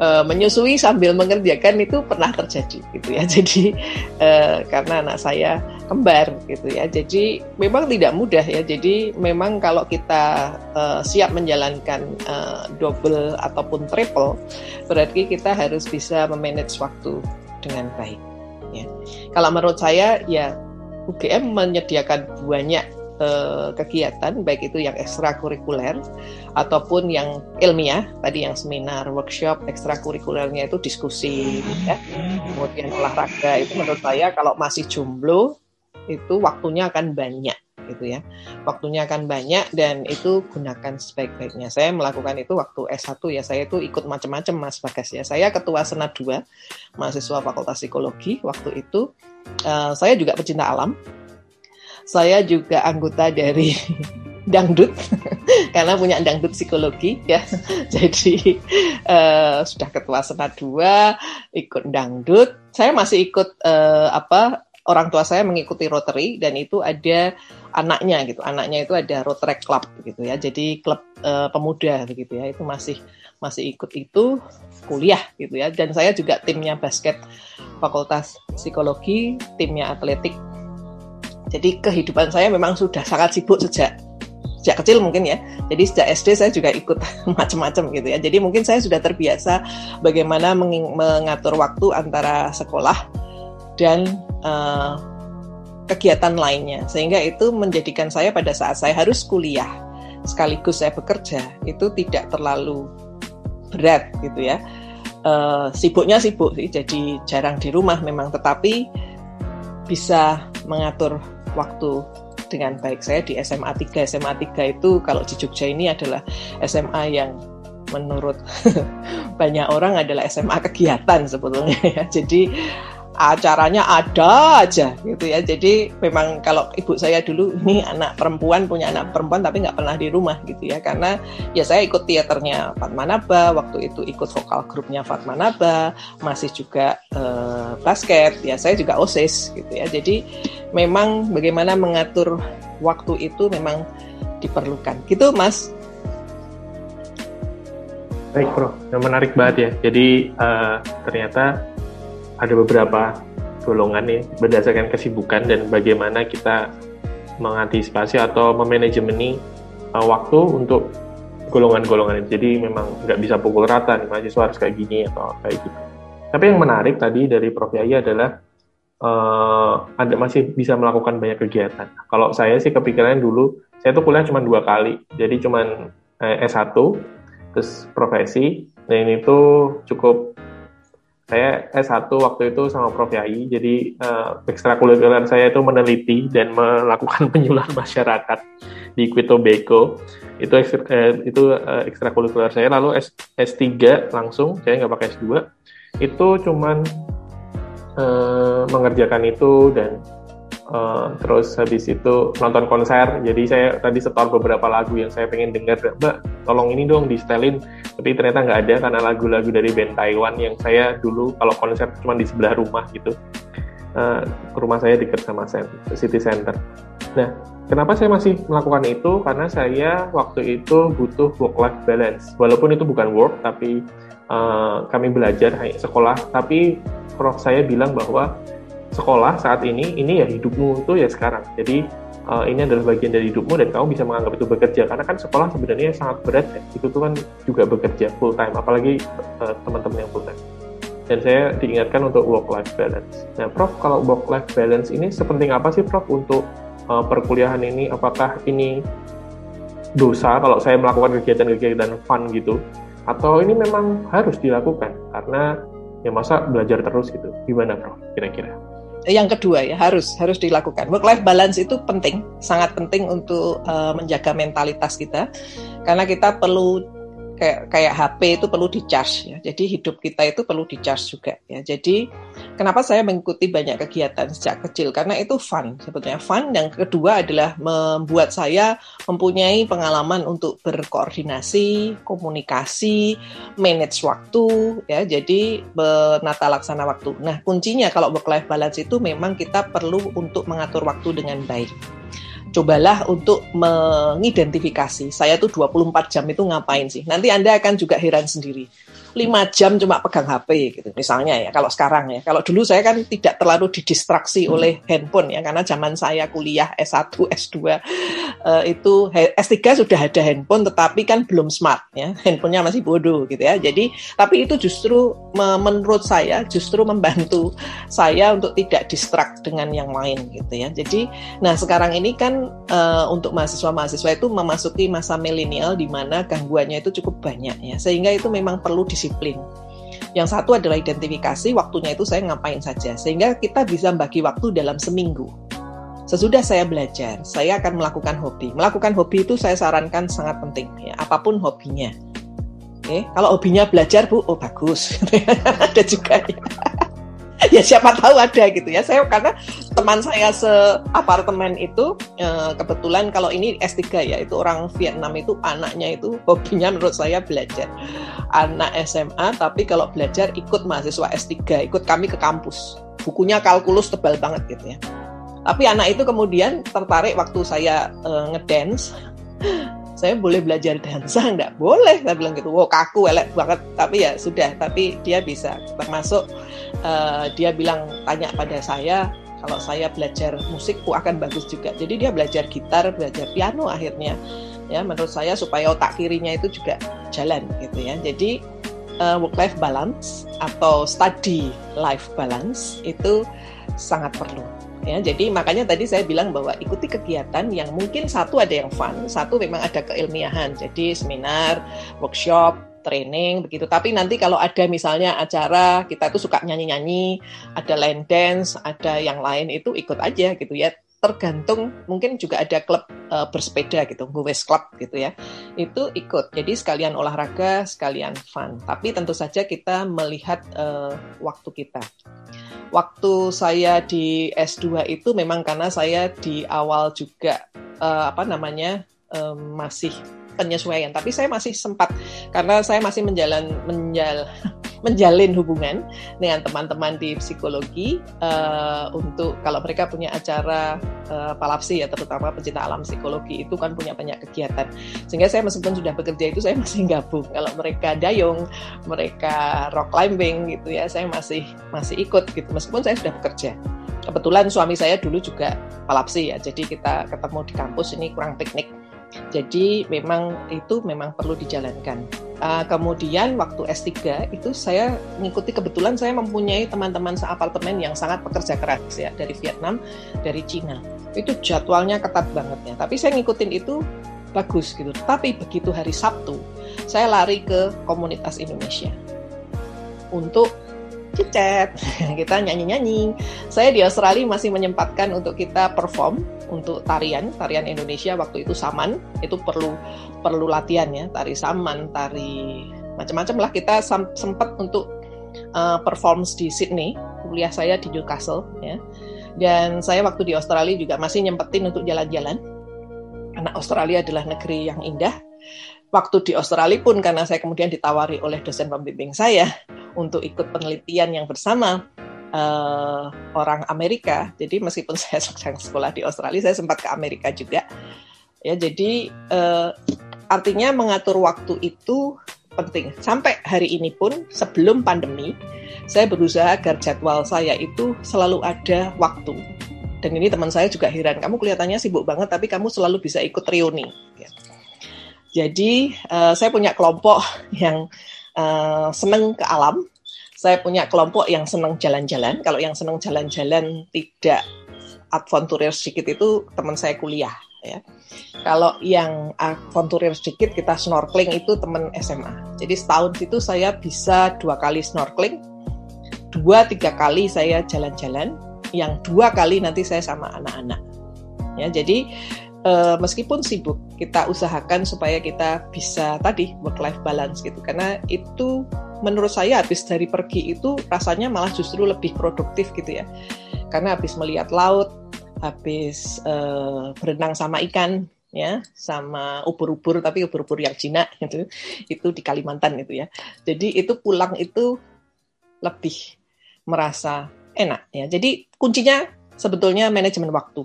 uh, menyusui sambil mengerjakan itu pernah terjadi gitu ya. Jadi uh, karena anak saya kembar gitu ya. Jadi memang tidak mudah ya. Jadi memang kalau kita uh, siap menjalankan uh, double ataupun triple, berarti kita harus bisa memanage waktu dengan baik. Ya. Kalau menurut saya ya UGM menyediakan banyak Eh, kegiatan baik itu yang ekstrakurikuler ataupun yang ilmiah tadi yang seminar workshop ekstrakurikulernya itu diskusi ya. Kemudian olahraga itu menurut saya kalau masih jomblo itu waktunya akan banyak gitu ya. Waktunya akan banyak dan itu gunakan sebaik-baiknya. Saya melakukan itu waktu S1 ya. Saya itu ikut macam-macam Mas Bagas ya. Saya ketua senat 2 mahasiswa Fakultas Psikologi waktu itu uh, saya juga pecinta alam. Saya juga anggota dari dangdut karena punya dangdut psikologi ya. Jadi uh, sudah ketua senat dua ikut dangdut. Saya masih ikut uh, apa orang tua saya mengikuti Rotary dan itu ada anaknya gitu. Anaknya itu ada Rotary Club gitu ya. Jadi klub uh, pemuda begitu ya. Itu masih masih ikut itu kuliah gitu ya. Dan saya juga timnya basket Fakultas Psikologi timnya atletik. Jadi kehidupan saya memang sudah sangat sibuk sejak sejak kecil mungkin ya. Jadi sejak SD saya juga ikut macam-macam gitu ya. Jadi mungkin saya sudah terbiasa bagaimana mengatur waktu antara sekolah dan uh, kegiatan lainnya. Sehingga itu menjadikan saya pada saat saya harus kuliah sekaligus saya bekerja itu tidak terlalu berat gitu ya. Uh, sibuknya sibuk sih, jadi jarang di rumah memang, tetapi bisa mengatur waktu dengan baik saya di SMA 3. SMA 3 itu kalau di Jogja ini adalah SMA yang menurut banyak orang adalah SMA kegiatan sebetulnya ya. Jadi acaranya ada aja gitu ya. Jadi memang kalau ibu saya dulu ini anak perempuan punya anak perempuan tapi nggak pernah di rumah gitu ya karena ya saya ikut teaternya Fatmanaba waktu itu ikut vokal grupnya Fatmanaba masih juga uh, basket ya saya juga osis gitu ya. Jadi memang bagaimana mengatur waktu itu memang diperlukan gitu Mas. Baik bro, yang menarik banget ya. Jadi uh, ternyata ada beberapa golongan nih berdasarkan kesibukan dan bagaimana kita mengantisipasi atau memanajemeni uh, waktu untuk golongan-golongan itu. Jadi memang nggak bisa pukul rata nih mahasiswa harus kayak gini atau kayak gitu. Tapi yang menarik tadi dari Prof Yaya adalah uh, ada masih bisa melakukan banyak kegiatan. Kalau saya sih kepikiran dulu, saya tuh kuliah cuma dua kali, jadi cuma eh, S1 terus profesi, dan itu cukup saya S1 waktu itu sama Prof Yai, jadi uh, ekstrakurikuler saya itu meneliti dan melakukan penyuluhan masyarakat di Quito Beko. Itu ekstra, eh, itu uh, ekstrakurikuler saya. Lalu S, S3 langsung, saya nggak pakai S2. Itu cuman uh, mengerjakan itu dan Uh, terus habis itu nonton konser. Jadi saya tadi setor beberapa lagu yang saya pengen dengar mbak tolong ini dong di setelin tapi ternyata nggak ada karena lagu-lagu dari band Taiwan yang saya dulu kalau konser cuma di sebelah rumah gitu. Uh, rumah saya dekat sama City Center. Nah kenapa saya masih melakukan itu? Karena saya waktu itu butuh work life balance. Walaupun itu bukan work tapi uh, kami belajar sekolah. Tapi prof saya bilang bahwa sekolah saat ini ini ya hidupmu itu ya sekarang jadi uh, ini adalah bagian dari hidupmu dan kamu bisa menganggap itu bekerja karena kan sekolah sebenarnya sangat berat ya itu tuh kan juga bekerja full time apalagi uh, teman-teman yang full time dan saya diingatkan untuk work life balance. Nah, Prof, kalau work life balance ini sepenting apa sih Prof untuk uh, perkuliahan ini? Apakah ini dosa kalau saya melakukan kegiatan-kegiatan fun gitu? Atau ini memang harus dilakukan karena ya masa belajar terus gitu? Gimana Prof kira-kira? Yang kedua ya harus harus dilakukan. Work life balance itu penting sangat penting untuk uh, menjaga mentalitas kita. Karena kita perlu kayak kayak HP itu perlu di charge ya. Jadi hidup kita itu perlu di charge juga ya. Jadi kenapa saya mengikuti banyak kegiatan sejak kecil karena itu fun sebetulnya fun. Yang kedua adalah membuat saya mempunyai pengalaman untuk berkoordinasi, komunikasi, manage waktu ya. Jadi menata laksana waktu. Nah, kuncinya kalau work life balance itu memang kita perlu untuk mengatur waktu dengan baik cobalah untuk mengidentifikasi saya tuh 24 jam itu ngapain sih. Nanti Anda akan juga heran sendiri lima jam cuma pegang HP gitu misalnya ya kalau sekarang ya. Kalau dulu saya kan tidak terlalu didistraksi hmm. oleh handphone ya karena zaman saya kuliah S1 S2 uh, itu S3 sudah ada handphone tetapi kan belum smart ya handphonenya masih bodoh gitu ya. Jadi tapi itu justru menurut saya justru membantu saya untuk tidak distract dengan yang lain gitu ya. Jadi nah sekarang ini kan uh, untuk mahasiswa-mahasiswa itu memasuki masa milenial di mana gangguannya itu cukup banyak ya. Sehingga itu memang perlu di disiplin. Yang satu adalah identifikasi waktunya itu saya ngapain saja, sehingga kita bisa bagi waktu dalam seminggu. Sesudah saya belajar, saya akan melakukan hobi. Melakukan hobi itu saya sarankan sangat penting, ya, apa pun hobinya. Oke, kalau hobinya belajar bu, oh bagus, ada juga ya. ya siapa tahu ada gitu ya. Saya karena teman saya seapartemen itu eh, kebetulan kalau ini S3 ya, itu orang Vietnam itu anaknya itu hobinya menurut saya belajar. Anak SMA tapi kalau belajar ikut mahasiswa S3, ikut kami ke kampus. Bukunya kalkulus tebal banget gitu ya. Tapi anak itu kemudian tertarik waktu saya uh, ngedance saya boleh belajar dansa? Enggak boleh. Saya bilang gitu. Wow kaku elek banget. Tapi ya sudah. Tapi dia bisa. Termasuk uh, dia bilang tanya pada saya kalau saya belajar musik aku akan bagus juga. Jadi dia belajar gitar belajar piano akhirnya. Ya menurut saya supaya otak kirinya itu juga jalan gitu ya. Jadi uh, work life balance atau study life balance itu sangat perlu ya jadi makanya tadi saya bilang bahwa ikuti kegiatan yang mungkin satu ada yang fun satu memang ada keilmiahan jadi seminar workshop training begitu tapi nanti kalau ada misalnya acara kita itu suka nyanyi-nyanyi ada line dance ada yang lain itu ikut aja gitu ya tergantung mungkin juga ada klub uh, bersepeda gitu, Gowes Club gitu ya. Itu ikut. Jadi sekalian olahraga, sekalian fun. Tapi tentu saja kita melihat uh, waktu kita. Waktu saya di S2 itu memang karena saya di awal juga uh, apa namanya um, masih penyesuaian, tapi saya masih sempat karena saya masih menjalan menjal menjalin hubungan dengan teman-teman di psikologi uh, untuk kalau mereka punya acara uh, palapsi ya terutama pecinta alam psikologi itu kan punya banyak kegiatan. Sehingga saya meskipun sudah bekerja itu saya masih gabung. Kalau mereka dayung mereka rock climbing gitu ya saya masih masih ikut gitu. Meskipun saya sudah bekerja. Kebetulan suami saya dulu juga palapsi ya jadi kita ketemu di kampus ini kurang piknik jadi memang itu memang perlu dijalankan. Uh, kemudian waktu S3 itu saya mengikuti kebetulan saya mempunyai teman-teman seapartemen yang sangat pekerja keras ya dari Vietnam, dari Cina. Itu jadwalnya ketat banget ya. Tapi saya ngikutin itu bagus gitu. Tapi begitu hari Sabtu, saya lari ke komunitas Indonesia untuk cicet, kita nyanyi-nyanyi. Saya di Australia masih menyempatkan untuk kita perform untuk tarian, tarian Indonesia waktu itu saman, itu perlu perlu latihan ya, tari saman, tari macam-macam lah kita sempat untuk uh, perform di Sydney, kuliah saya di Newcastle ya. Dan saya waktu di Australia juga masih nyempetin untuk jalan-jalan. Karena Australia adalah negeri yang indah. Waktu di Australia pun karena saya kemudian ditawari oleh dosen pembimbing saya untuk ikut penelitian yang bersama uh, orang Amerika. Jadi meskipun saya sedang sekolah di Australia, saya sempat ke Amerika juga. Ya, jadi uh, artinya mengatur waktu itu penting. Sampai hari ini pun sebelum pandemi, saya berusaha agar jadwal saya itu selalu ada waktu. Dan ini teman saya juga heran, kamu kelihatannya sibuk banget, tapi kamu selalu bisa ikut reuni. Ya. Jadi uh, saya punya kelompok yang uh, seneng ke alam, saya punya kelompok yang seneng jalan-jalan. Kalau yang seneng jalan-jalan tidak adventurer sedikit itu teman saya kuliah ya. Kalau yang aventurir sedikit kita snorkeling itu teman SMA. Jadi setahun itu saya bisa dua kali snorkeling, dua tiga kali saya jalan-jalan, yang dua kali nanti saya sama anak-anak. Ya, jadi uh, meskipun sibuk, kita usahakan supaya kita bisa tadi work life balance gitu. Karena itu menurut saya habis dari pergi itu rasanya malah justru lebih produktif gitu ya. Karena habis melihat laut, habis uh, berenang sama ikan ya sama ubur-ubur tapi ubur-ubur yang Cina gitu itu di Kalimantan itu ya jadi itu pulang itu lebih merasa enak ya jadi kuncinya sebetulnya manajemen waktu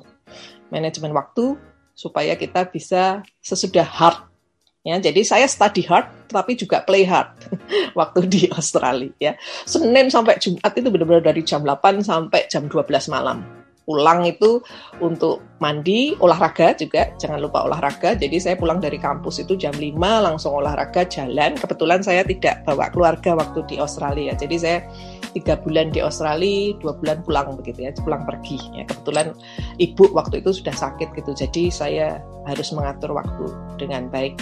manajemen waktu supaya kita bisa sesudah hard ya jadi saya study hard tapi juga play hard waktu di Australia ya Senin sampai Jumat itu benar-benar dari jam 8 sampai jam 12 malam pulang itu untuk mandi, olahraga juga, jangan lupa olahraga. Jadi saya pulang dari kampus itu jam 5 langsung olahraga, jalan. Kebetulan saya tidak bawa keluarga waktu di Australia. Jadi saya tiga bulan di Australia, dua bulan pulang begitu ya, pulang pergi. Ya, kebetulan ibu waktu itu sudah sakit gitu, jadi saya harus mengatur waktu dengan baik.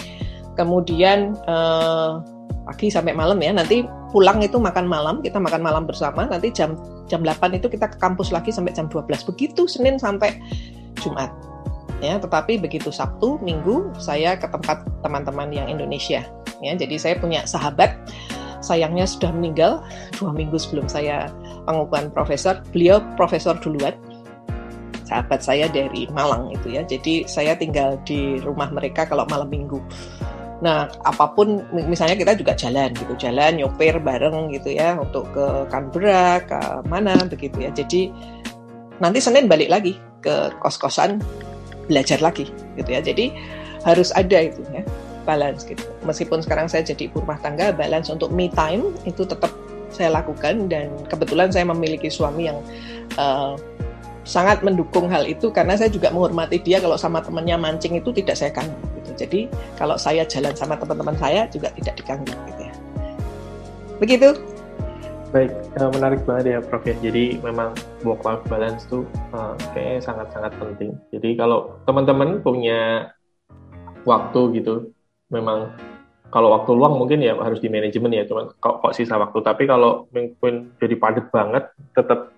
Kemudian eh, pagi sampai malam ya. Nanti pulang itu makan malam, kita makan malam bersama. Nanti jam jam 8 itu kita ke kampus lagi sampai jam 12. Begitu Senin sampai Jumat. Ya, tetapi begitu Sabtu, Minggu saya ke tempat teman-teman yang Indonesia. Ya, jadi saya punya sahabat sayangnya sudah meninggal dua minggu sebelum saya pengukuhan profesor. Beliau profesor duluan, sahabat saya dari Malang itu ya. Jadi saya tinggal di rumah mereka kalau malam minggu. Nah, apa pun misalnya kita juga jalan gitu, jalan nyopir bareng gitu ya untuk ke Canberra, ke mana begitu ya. Jadi nanti Senin balik lagi ke kos-kosan belajar lagi gitu ya. Jadi harus ada itu ya balance gitu. Meskipun sekarang saya jadi ibu rumah tangga, balance untuk me time itu tetap saya lakukan dan kebetulan saya memiliki suami yang uh, sangat mendukung hal itu karena saya juga menghormati dia kalau sama temannya mancing itu tidak saya ganggu gitu. Jadi kalau saya jalan sama teman-teman saya juga tidak diganggu gitu ya. Begitu. Baik, uh, menarik banget ya Prof ya. Jadi memang work life balance tuh uh, kayaknya sangat-sangat penting. Jadi kalau teman-teman punya waktu gitu, memang kalau waktu luang mungkin ya harus di manajemen ya, cuman kok, kok sisa waktu. Tapi kalau mungkin jadi padat banget, tetap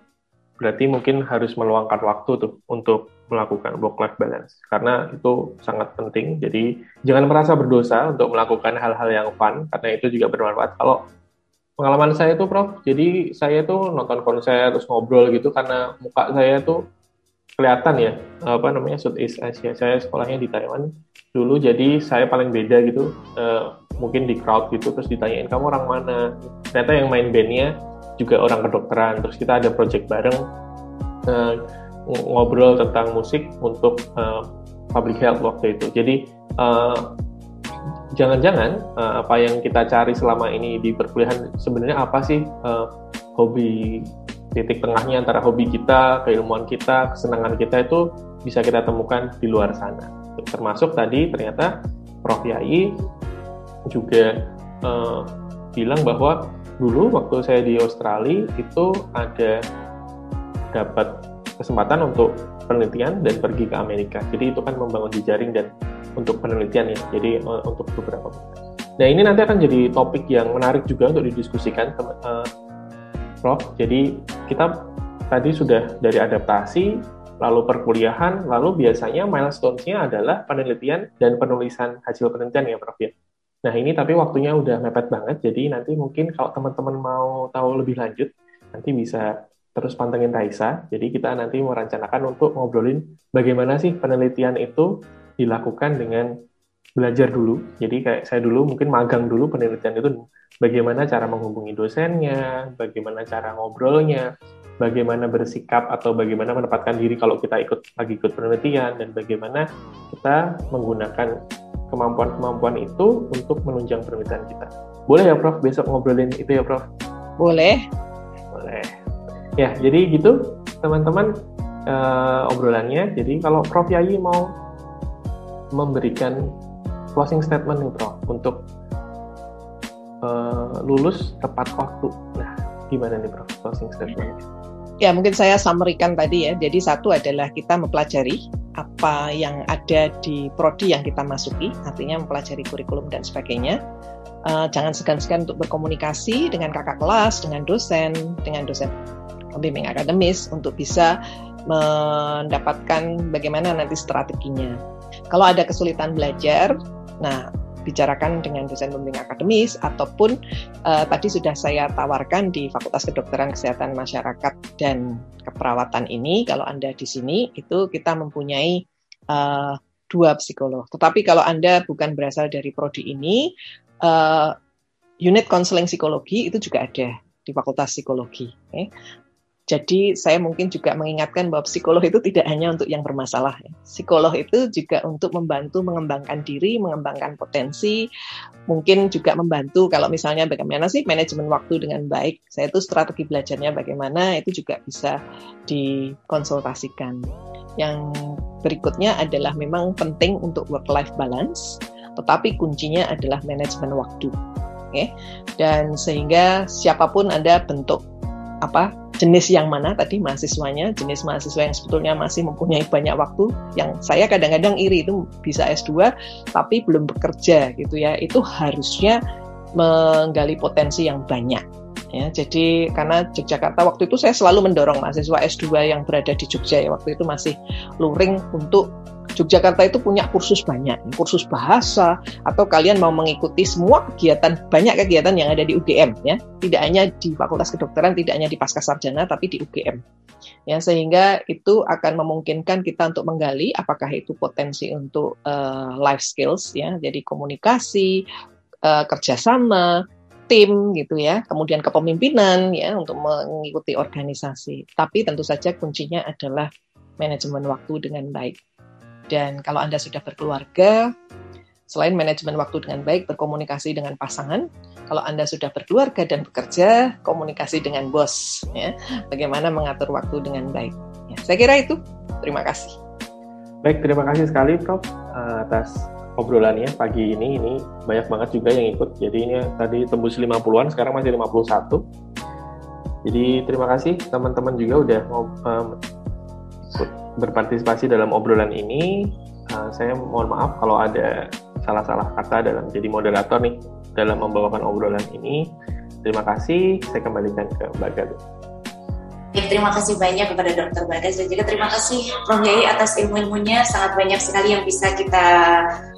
berarti mungkin harus meluangkan waktu tuh untuk melakukan work-life balance karena itu sangat penting. Jadi jangan merasa berdosa untuk melakukan hal-hal yang fun karena itu juga bermanfaat. Kalau pengalaman saya tuh, Prof, jadi saya tuh nonton konser terus ngobrol gitu karena muka saya tuh kelihatan ya apa namanya Southeast Asia. Saya sekolahnya di Taiwan dulu, jadi saya paling beda gitu. Uh, mungkin di crowd gitu terus ditanyain kamu orang mana. Ternyata yang main bandnya juga orang kedokteran terus kita ada project bareng uh, ngobrol tentang musik untuk uh, public health waktu itu jadi jangan-jangan uh, apa yang kita cari selama ini di perkuliahan sebenarnya apa sih uh, hobi titik tengahnya antara hobi kita, keilmuan kita, kesenangan kita itu bisa kita temukan di luar sana. Termasuk tadi ternyata Prof Yai juga uh, bilang bahwa dulu waktu saya di Australia itu ada dapat kesempatan untuk penelitian dan pergi ke Amerika. Jadi itu kan membangun jejaring dan untuk penelitian ya. Jadi uh, untuk beberapa Nah ini nanti akan jadi topik yang menarik juga untuk didiskusikan, uh, Prof. Jadi kita tadi sudah dari adaptasi, lalu perkuliahan, lalu biasanya milestones-nya adalah penelitian dan penulisan hasil penelitian ya, Prof. Ya. Nah ini tapi waktunya udah mepet banget, jadi nanti mungkin kalau teman-teman mau tahu lebih lanjut, nanti bisa terus pantengin Raisa. Jadi kita nanti merencanakan untuk ngobrolin bagaimana sih penelitian itu dilakukan dengan belajar dulu. Jadi kayak saya dulu mungkin magang dulu penelitian itu bagaimana cara menghubungi dosennya, bagaimana cara ngobrolnya, bagaimana bersikap atau bagaimana menempatkan diri kalau kita ikut lagi ikut penelitian dan bagaimana kita menggunakan kemampuan-kemampuan itu untuk menunjang penelitian kita. Boleh ya Prof besok ngobrolin itu ya Prof? Boleh. Boleh. Ya, jadi gitu teman-teman uh, obrolannya. Jadi kalau Prof Yayi mau memberikan closing statement nih Prof untuk uh, lulus tepat waktu. Nah, gimana nih Prof closing statement? Ya, mungkin saya summary-kan tadi ya. Jadi satu adalah kita mempelajari apa yang ada di prodi yang kita masuki, artinya mempelajari kurikulum dan sebagainya. Uh, jangan segan-segan untuk berkomunikasi dengan kakak kelas, dengan dosen, dengan dosen pembimbing akademis untuk bisa mendapatkan bagaimana nanti strateginya. Kalau ada kesulitan belajar, nah bicarakan dengan dosen pembimbing akademis ataupun uh, tadi sudah saya tawarkan di Fakultas Kedokteran Kesehatan Masyarakat dan Keperawatan ini kalau Anda di sini itu kita mempunyai uh, dua psikolog. Tetapi kalau Anda bukan berasal dari prodi ini uh, unit konseling psikologi itu juga ada di Fakultas Psikologi. Okay? Jadi saya mungkin juga mengingatkan bahwa psikolog itu tidak hanya untuk yang bermasalah. Ya. Psikolog itu juga untuk membantu mengembangkan diri, mengembangkan potensi, mungkin juga membantu kalau misalnya bagaimana sih manajemen waktu dengan baik. Saya itu strategi belajarnya bagaimana itu juga bisa dikonsultasikan. Yang berikutnya adalah memang penting untuk work life balance, tetapi kuncinya adalah manajemen waktu. Okay? Dan sehingga siapa pun Anda bentuk apa jenis yang mana tadi mahasiswanya, jenis mahasiswa yang sebetulnya masih mempunyai banyak waktu, yang saya kadang-kadang iri itu bisa S2 tapi belum bekerja gitu ya, itu harusnya menggali potensi yang banyak. Ya, jadi karena Yogyakarta waktu itu saya selalu mendorong mahasiswa S2 yang berada di Jogja ya waktu itu masih luring untuk Yogyakarta itu punya kursus banyak, kursus bahasa atau kalian mau mengikuti semua kegiatan banyak kegiatan yang ada di UGM ya, tidak hanya di Fakultas Kedokteran, tidak hanya di Pasca Sarjana tapi di UGM. Ya, sehingga itu akan memungkinkan kita untuk menggali apakah itu potensi untuk uh, life skills ya, jadi komunikasi, uh, kerjasama, tim gitu ya, kemudian kepemimpinan ya untuk mengikuti organisasi. Tapi tentu saja kuncinya adalah manajemen waktu dengan baik. Dan kalau Anda sudah berkeluarga, selain manajemen waktu dengan baik, berkomunikasi dengan pasangan, kalau Anda sudah berkeluarga dan bekerja, komunikasi dengan bos, ya, bagaimana mengatur waktu dengan baik. Ya, saya kira itu. Terima kasih. Baik, terima kasih sekali Prof atas obrolannya pagi ini. Ini banyak banget juga yang ikut. Jadi ini tadi tembus 50-an, sekarang masih 51. Jadi terima kasih teman-teman juga udah mau um, berpartisipasi dalam obrolan ini. Uh, saya mohon maaf kalau ada salah-salah kata dalam jadi moderator nih dalam membawakan obrolan ini. Terima kasih. Saya kembalikan ke Mbak Galuh. Terima kasih banyak kepada Dokter Bagas dan juga terima kasih Prof. Yai atas ilmu-ilmunya. Sangat banyak sekali yang bisa kita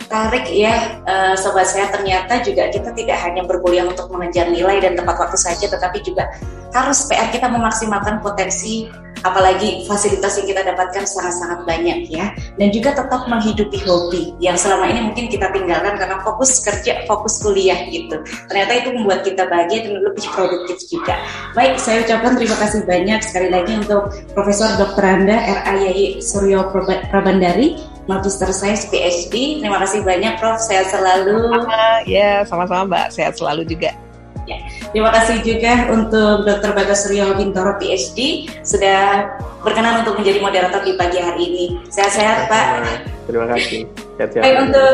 tarik ya uh, sobat saya ternyata juga kita tidak hanya berkuliah untuk mengejar nilai dan tepat waktu saja tetapi juga harus PR kita memaksimalkan potensi apalagi fasilitas yang kita dapatkan sangat-sangat banyak ya. Dan juga tetap menghidupi hobi yang selama ini mungkin kita tinggalkan karena fokus kerja fokus kuliah gitu. Ternyata itu membuat kita bahagia dan lebih produktif juga. Baik saya ucapkan terima kasih banyak sekali lagi untuk Profesor Dr. Anda R.A. Yai Suryo Prabandari Magister Sains PhD terima kasih banyak Prof sehat selalu ya sama-sama Mbak sehat selalu juga Ya, terima kasih juga untuk Dr. Bagas Rio Bintoro PhD sudah berkenan untuk menjadi moderator di pagi hari ini. Sehat-sehat Pak. Terima kasih. Sehat-sehat. Baik untuk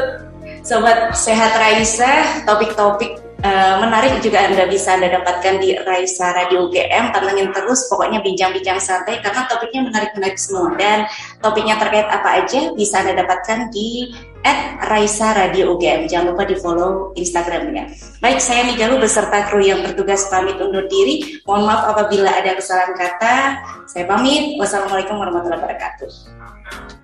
Sobat Sehat Raisa, topik-topik Uh, menarik juga Anda bisa Anda dapatkan di Raisa Radio UGM. Pantengin terus pokoknya bincang-bincang santai karena topiknya menarik-menarik semua dan topiknya terkait apa aja bisa Anda dapatkan di at Raisa Radio UGM. Jangan lupa di follow Instagramnya. Baik, saya Nigalu beserta kru yang bertugas pamit undur diri. Mohon maaf apabila ada kesalahan kata. Saya pamit. Wassalamualaikum warahmatullahi wabarakatuh.